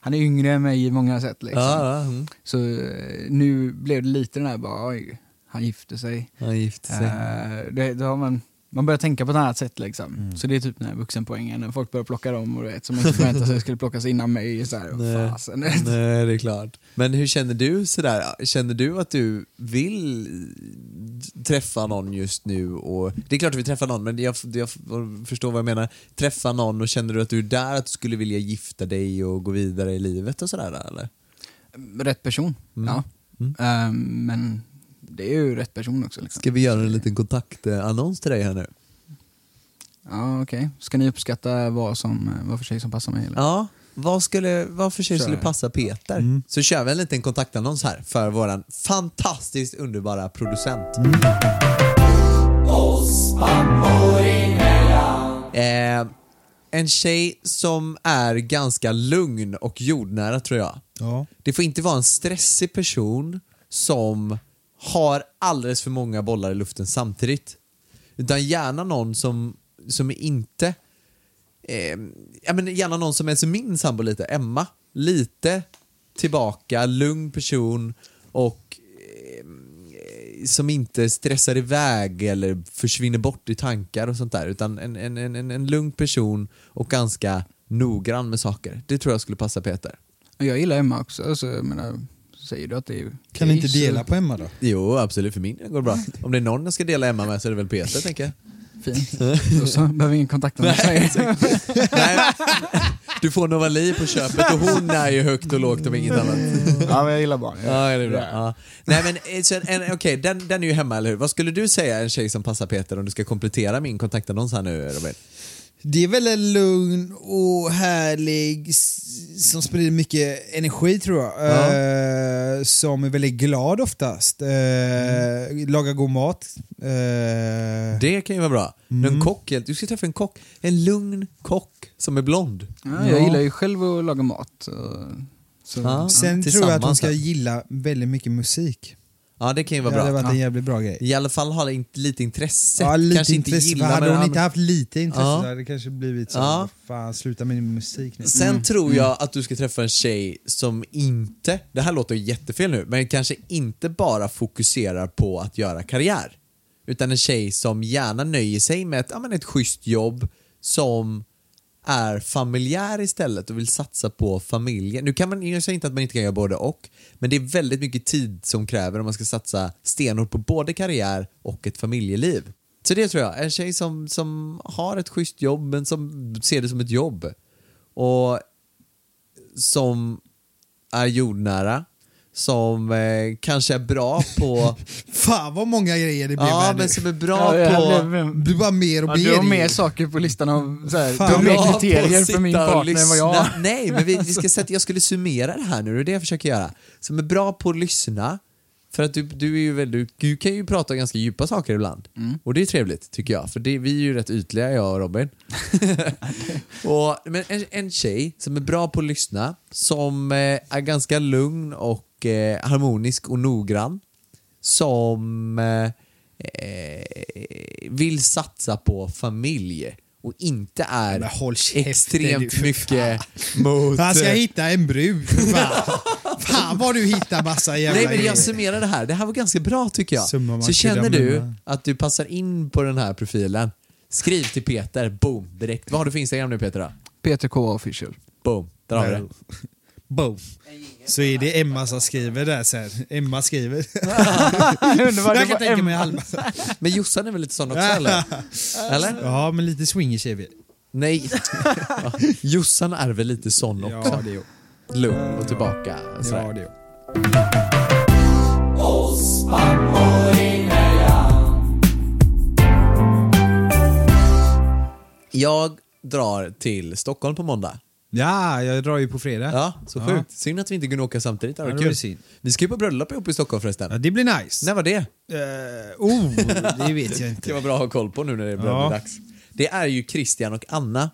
han är yngre än mig i många sätt. Liksom. Ja, ja, mm. Så eh, nu blev det lite den här bara, oj, han gifte sig. Han gifte sig. Eh, det, då har man, man börjar tänka på ett annat sätt liksom. Mm. Så det är typ den här vuxenpoängen, när folk börjar plocka dem och vet, som man inte förväntar sig skulle plockas innan mig. Så här, Nej. fasen. Nej, det är klart. Men hur känner du sådär? Känner du att du vill träffa någon just nu? Och, det är klart att vi träffar någon, men jag, jag förstår vad jag menar. Träffa någon och känner du att du är där, att du skulle vilja gifta dig och gå vidare i livet och sådär eller? Rätt person, Mm. ja. Mm. Eh, men det är ju rätt person också. Liksom. Ska vi göra en liten kontaktannons till dig här nu? Ja, okej. Ska ni uppskatta vad, som, vad för sig som passar mig? Eller? Ja, vad, skulle, vad för sig Kör. skulle passa Peter? Så kör vi en liten kontaktannons här för våran fantastiskt underbara producent. Eh, en tjej som är ganska lugn och jordnära tror jag. Ja. Det får inte vara en stressig person som har alldeles för många bollar i luften samtidigt. Utan gärna någon som, som inte... Eh, ja, men gärna någon som är som min sambo lite, Emma. Lite tillbaka, lugn person och eh, som inte stressar iväg eller försvinner bort i tankar och sånt där. Utan en, en, en, en, en lugn person och ganska noggrann med saker. Det tror jag skulle passa Peter. Jag gillar Emma också, alltså, jag menar, säger du att det är Kan ni inte dela på Emma då? Jo, absolut. För min del går det bra. Om det är någon jag ska dela Emma med så är det väl Peter, tänker jag. Fint. Då så behöver ingen kontakt med mig. [LAUGHS] Nej, Du får Novali på köpet och hon är ju högt och lågt om inget annat. Ja, men jag gillar barn. Ja, det är bra. Ja. Nej men eh, okej, den, den är ju hemma eller hur? Vad skulle du säga en tjej som passar Peter om du ska komplettera min kontaktannons här nu Robin? Det är väl en lugn och härlig som sprider mycket energi tror jag. Eh, som är väldigt glad oftast. Eh, Lagar god mat. Eh, Det kan ju vara bra. En kock, du ska träffa en kock. En lugn kock som är blond. Ja, jag gillar ju själv att laga mat. Så, så. Ja. Sen tror jag att hon ska gilla väldigt mycket musik. Ja, det kan ju Det vara hade bra. varit en jävligt bra grej. I alla fall ha in- lite intresse. Ja, lite Kanske inte intresse. gilla hade men hon han- inte haft lite intresse Ja. så hade det kanske blivit så. Ja. Fan, sluta med din musik nu. Sen tror jag att du ska träffa en tjej som inte, det här låter jättefel nu, men kanske inte bara fokuserar på att göra karriär. Utan en tjej som gärna nöjer sig med ett, ja, men ett schysst jobb som är familjär istället och vill satsa på familjen. Nu kan man, jag säger inte att man inte kan göra både och, men det är väldigt mycket tid som kräver om man ska satsa stenhårt på både karriär och ett familjeliv. Så det tror jag, en tjej som, som har ett schysst jobb men som ser det som ett jobb. Och som är jordnära, som eh, kanske är bra på... [LAUGHS] Fan vad många grejer det blev ja, här men nu. som är bra Ja, jag på... blev- Du bara mer och Ja, mer. du har mer saker på listan av så här, du har Bra mer på kriterier att för min sitta och partner än vad jag har. [LAUGHS] Nej, men vi, vi ska [LAUGHS] sätta, jag skulle summera det här nu, det är det jag försöker göra. Som är bra på att lyssna, för att du, du, är ju väldigt, du kan ju prata ganska djupa saker ibland. Och det är trevligt, tycker jag. För det, vi är ju rätt ytliga, jag och Robin. och, men en, en tjej som är bra på att lyssna, som eh, är ganska lugn och eh, harmonisk och noggrann. Som eh, vill satsa på familj och inte är extremt för mycket mot... Han ska eh, hitta en brud. Fan, Fan vad du hittar massa jävla Nej men jag summerar det här, det här var ganska bra tycker jag. Så känner du att du passar in på den här profilen, skriv till Peter, boom, direkt. Vad har du för Instagram nu Peter då? Peter K official. Boom, där har vi det. Boom. Så är det Emma som skriver där sen. Emma skriver. [LAUGHS] Underbart, jag kan tänka mig Alma. Men Jossan är väl lite sån också eller? Eller? Ja, men lite swingers är vi. Nej. [LAUGHS] Jossan är väl lite sån också? Ja, det är. Lugn och tillbaka. sådär. Ja, det är. Jag drar till Stockholm på måndag. Ja, jag drar ju på fredag. Ja, så Ja. sjukt. Synd att vi inte kunde åka samtidigt. Det Ja, var det var kul. Vi ska ju på bröllop ihop i Stockholm förresten. Ja, det blir nice. När var det? Eh, oh, det vet jag [LAUGHS] Det inte. var bra att ha koll på nu när det börjar Ja. bli dags. Det är ju Christian och Anna,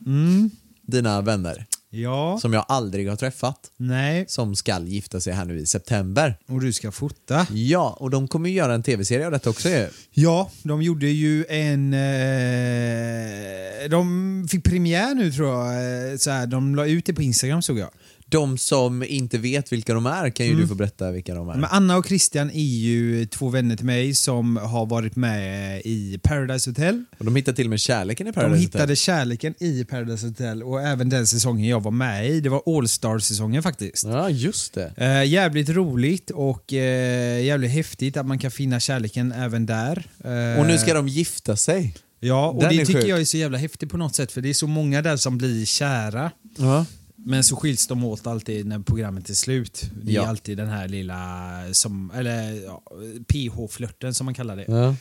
dina vänner, Ja, som jag aldrig har träffat, nej. som ska gifta sig här nu i september. Och du ska fota. Ja, och de kommer ju göra en tv-serie av detta också ju. Ja, de gjorde ju en... Eh, de fick premiär nu tror jag. Eh, Så här, de la ut det på Instagram såg jag. De som inte vet vilka de är kan ju du få berätta vilka de är. Men Anna och Christian är ju två vänner till mig som har varit med i Paradise Hotel. Och de hittade till och med kärleken i De Paradise hittade Hotel. kärleken i Paradise Hotel och även den säsongen jag var med i. Det var All Stars-säsongen faktiskt. Ja, just det. Eh, jävligt roligt och eh, jävligt häftigt att man kan finna kärleken även där. Eh, Och nu ska de gifta sig. Ja, och Den det tycker sjuk. jag är så jävla häftigt på något sätt för det är så många där som blir kära. Ja. Men så skiljs de åt alltid när programmet är slut. Det är Ja. alltid den här lilla, som, eller ja, PH-flörten som man kallar det. Ja,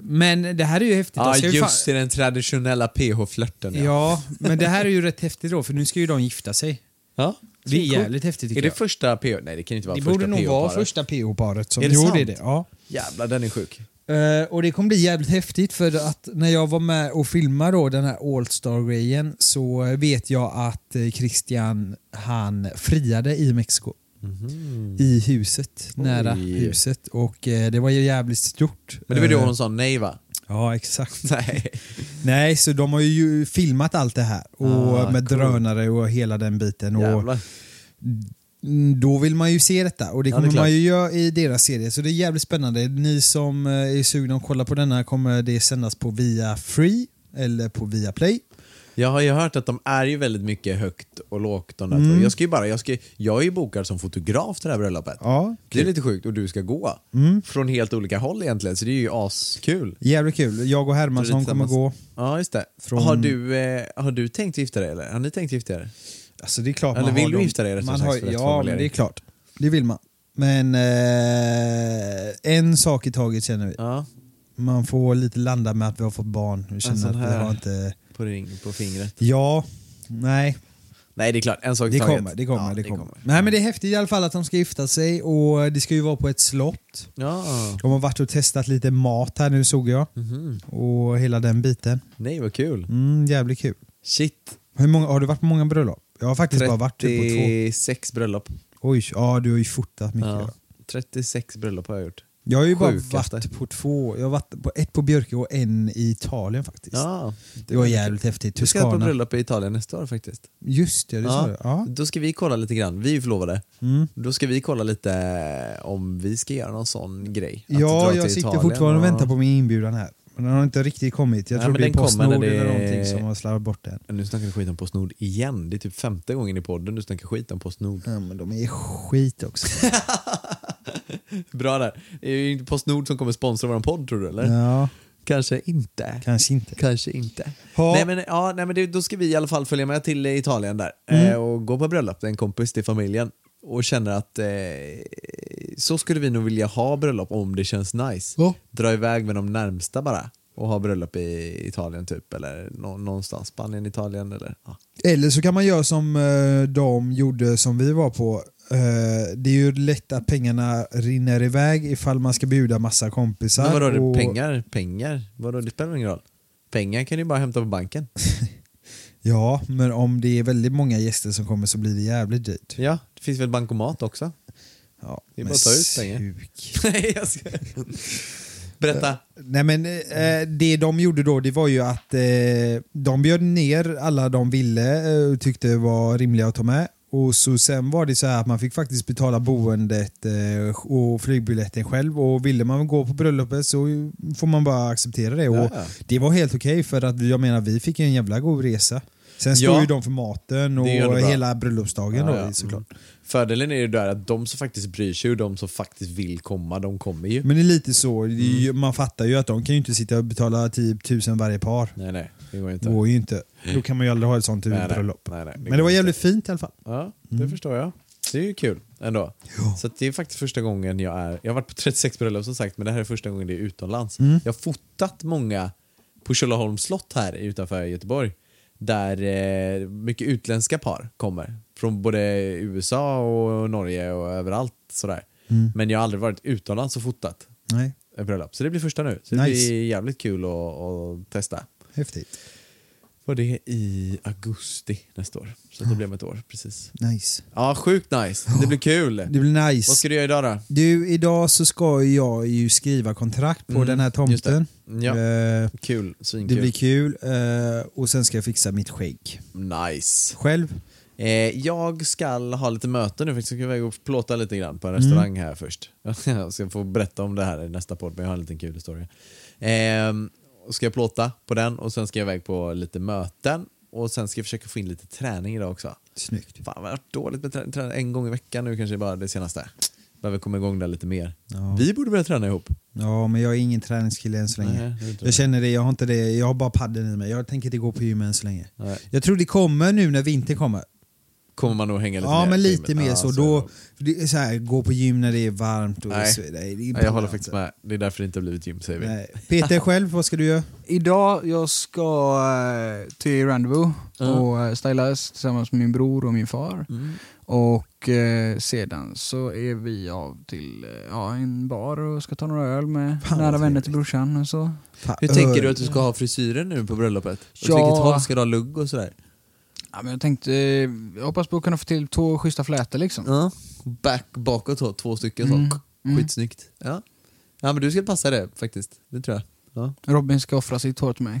Men det här är ju häftigt. ja ju just det, den traditionella PH-flörten. Ja. Ja, men det här är ju rätt häftigt då för nu ska ju de gifta sig. ja. Det är jävligt häftigt tycker Är det jag. första PH? Nej, det kan inte vara Det första borde nog vara PH-paret. första PH-paret som Är det jo, sant? det det. Ja. Jävlar, den är sjuk. Eh, och det kommer bli jävligt häftigt för att när jag var med och filmade då den här All-Star-grejen så vet jag att eh, Christian han friade i Mexiko. I huset, nära huset. Och eh, det var ju jävligt stort. Men det var då hon sa nej va? Ja, exakt. [LAUGHS] Nej. Nej, så de har ju filmat allt det här. Och Ah, med cool. drönare och hela den biten. Och Jävlar. Mm, Då vill man ju se detta och det Ja, det kommer man ju göra i deras serie. Så det är jävligt spännande. Ni som eh, är sugna att kolla på denna kommer det sändas på via Free. eller på Viaplay. Jag har ju hört att de är ju väldigt mycket högt och lågt de där Mm. Jag ska bara, jag, ska, jag är ju bokad som fotograf till det här bröllopet. Ja, Det är lite sjukt och du ska gå. Mm. Från helt olika håll egentligen, så det är ju askul. jävligt kul. Jag och Hermansson kommer gå. Ja, just det. Från- Har, du, eh, har du tänkt gifta dig eller? Har ni tänkt gifta er? Alltså det är klart Eller man vill har du gifta dig, rättare man sagt, har, Ja, men det är klart. Det vill man. Men eh, en sak i taget känner vi. Ja, Man får lite landa med att vi har fått barn. Vi känner att vi har inte... på, ring, på fingret. Ja, nej. Nej, det är klart. En sak i Det taget. kommer, det kommer, Ja, det kommer. Nej men det är häftigt i alla fall att de ska gifta sig och det ska ju vara på ett slott. Ja. De har varit och testat lite mat här nu såg jag. Mhm. Och hela den biten. Nej, vad kul. Mm, jävligt kul. Shit. Hur många, har du varit på många bröllop? Jag har faktiskt bara varit typ på två. 36 bröllop. Oj, ja du har ju fotat mycket. Ja. 36 bröllop har jag gjort. Jag har ju bara Sjukaste. varit på två. Jag har varit på ett på Björke och en i Italien faktiskt. Ja. Det var jävligt häftigt. Du ska på Toscana. bröllop i Italien nästa år faktiskt. Just det, det sa du. Ja. Då ska vi kolla lite grann. Vi är ju förlovade. Mm. Då ska vi kolla lite eh, om vi ska göra någon sån grej. Att Ja, dra jag till sitter Italien fortfarande och- väntar på min inbjudan här. Men den har inte riktigt kommit. Jag Nej, tror det är Postnord det- eller någonting som har slarvat bort den. Nu snackar du skit om Postnord igen. Det är typ femte gången i podden du snackar skit om Postnord. Ja, men de är skit också. [LAUGHS] Bra där. Det är ju inte Postnord som kommer sponsra vår podd tror du eller? ja, Kanske inte. kanske inte. Kanske inte. Ha. Nej men, ja, nej, men det, då ska vi i alla fall följa med till Italien där Mm. eh, och gå på bröllop, det är en kompis till familjen och känner att eh, så skulle vi nog vilja ha bröllop om det känns nice. Ja. Dra iväg med de närmsta bara och ha bröllop i Italien typ eller nå, någonstans, Spanien, Italien eller ja. Eller så kan man göra som eh, de gjorde som vi var på. Eh, det är ju lätt att pengarna rinner iväg ifall man ska bjuda massa kompisar. Men vadå, och- pengar? Pengar? Vadå, det spelar ingen roll. Pengar kan du bara hämta på banken. [LAUGHS] Ja, men om det är väldigt många gäster som kommer så blir det jävligt dyrt. Ja, det finns väl bankomat också? Ja, Det är men bara att ta ut pengar. suk. [LAUGHS] Nej, jag ska... Berätta. Nej men eh, det de gjorde då det var ju att eh, de bjöd ner alla de ville eh, och tyckte var rimliga att ta med. Och så sen var det så här att man fick faktiskt betala boendet eh, och flygbiljetten själv och ville man gå på bröllopet så får man bara acceptera det. Och Ja. Det var helt okej för att jag menar vi fick en jävla god resa. Sen står Ja. ju de för maten och Det hela bröllopsdagen Ja, då ja. såklart. Mm. Fördelen är ju där att de som faktiskt bryr sig och de som faktiskt vill komma, de kommer ju. Men det är lite så, det Mm. man fattar ju att de kan ju inte sitta och betala typ tusen varje par. Nej, nej, det går Det inte. går ju inte. Då kan man ju aldrig ha ett sånt Nej, bröllop. Nej, nej, Men det var inte. jävligt fint i alla fall. Ja, det förstår jag. Det är ju kul ändå. Så att det är faktiskt första gången jag är... Jag har varit på 36 bröllop som sagt, men det här är första gången det är utomlands. Mm. Jag har fotat många på Tjolöholms slott här utanför Göteborg. Där eh, mycket utländska par kommer. Från både USA och Norge och överallt sådär. Mm. Men jag har aldrig varit utomlands och fotat Nej, ett bröllop. Så det blir första nu. Så det Nice. blir jävligt kul att, att testa. häftigt. Var det i augusti nästa år. Så det blev ett år precis. Nice. Ja, sjukt nice. Det blir kul. Det blir nice. Vad ska du göra idag då? Du, idag så ska jag ju skriva kontrakt på Mm, den här det. tomten. Ja. Eh, Kul, det svinkul. blir kul. Eh, och sen ska jag fixa mitt skägg. Nice. Själv? Eh, jag ska ha lite möten nu, för jag ska iväg och plåta lite grann på en Mm. restaurang här först. [LAUGHS] Jag ska få berätta om det här i nästa podd, men jag har en liten kul historia. Och ska jag plåta på den och sen ska jag iväg på lite möten och sen ska jag försöka få in lite träning idag också. Snyggt. Fan, jag har dåligt med trä- träning en gång i veckan nu kanske bara det senaste. Behöver komma igång där lite mer. Ja. Vi borde börja träna ihop. Ja, men jag är ingen träningskille än så länge. Nej, inte det. jag känner det, jag har inte det. Jag har bara paddeln i mig. Jag tänker inte gå på gym än så länge. Nej. Jag tror det kommer nu när vintern kommer. Kommer man nog hänga lite Ja, mer men lite mer Ja, så. Då, så här, gå på gym när det är varmt och Nej. så. Är Nej, jag håller faktiskt med. Det är därför det inte har blivit gym säger vi. Nej. Peter [LAUGHS] själv, vad ska du göra? Idag jag ska eh, till Rendezvous Ja. och eh, stylas tillsammans med min bror och min far. Mm. Och eh, sedan så är vi av till eh, ja, en bar och ska ta några öl med Fan, nära vänner till brorsan och så. Fan, Hur tänker du att du ska ha frisyren nu på bröllopet? Åt Ja. vilket håll ska du ha lugg och sådär? Ja, men jag tänkte, jag hoppas på att kunna få till två schyssta flätor liksom. Ja. Back, bakåt så, två stycken Mm. så. Mm. Skitsnyggt. Ja. ja, men du ska passa det faktiskt. Det tror jag. Ja. Robin ska offra sitt hår till mig.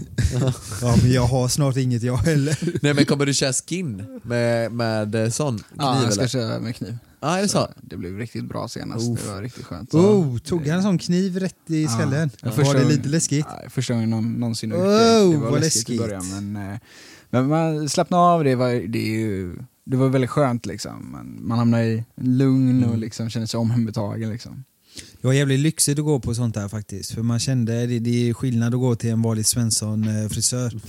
Ja, men jag har snart inget jag heller. Nej men kommer du köra skin med, med eh, sån kniv Ja, jag ska eller? köra med kniv. Ja, är det så? Det blev riktigt bra senast. Det var riktigt skönt. Oh, tog han en sån kniv rätt i skallen? Ja, Var det lite läskigt? Nej, första gången någon, någonsin Oh, det. Var vad läskigt, i läskigt. början. Men, eh, men man slappnade av, det var, det är ju, det var väldigt skönt liksom. Man, man hamnade i lugn Mm. och liksom kände sig omhändertagen liksom. Det var jävligt lyxigt att gå på sånt här faktiskt. För man kände det, det är skillnad att gå till en vanlig Svensson-frisör.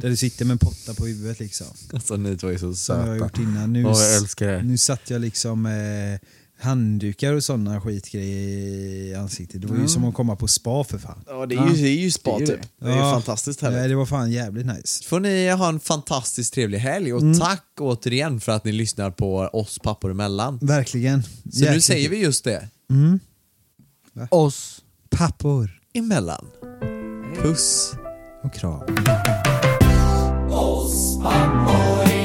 Där du sitter med potta på huvudet liksom. Alltså ni två är så Som jag har söta. gjort innan. Nu, Åh, jag älskar det. nu satt jag liksom med handdukar och sådana skitgrejer i ansiktet. Det var ju som att komma på spa för fan. Ja, det är ju, det är ju spa Det är ju typ. det. Det är ju Ja. fantastiskt härligt. Nej, det var fan jävligt nice. får ni ha en fantastiskt trevlig helg och mm. tack återigen för att ni lyssnar på oss pappor emellan. Verkligen. Så nu säger vi just det, mm. Oss. pappor emellan. Puss. och kram. Oss pappor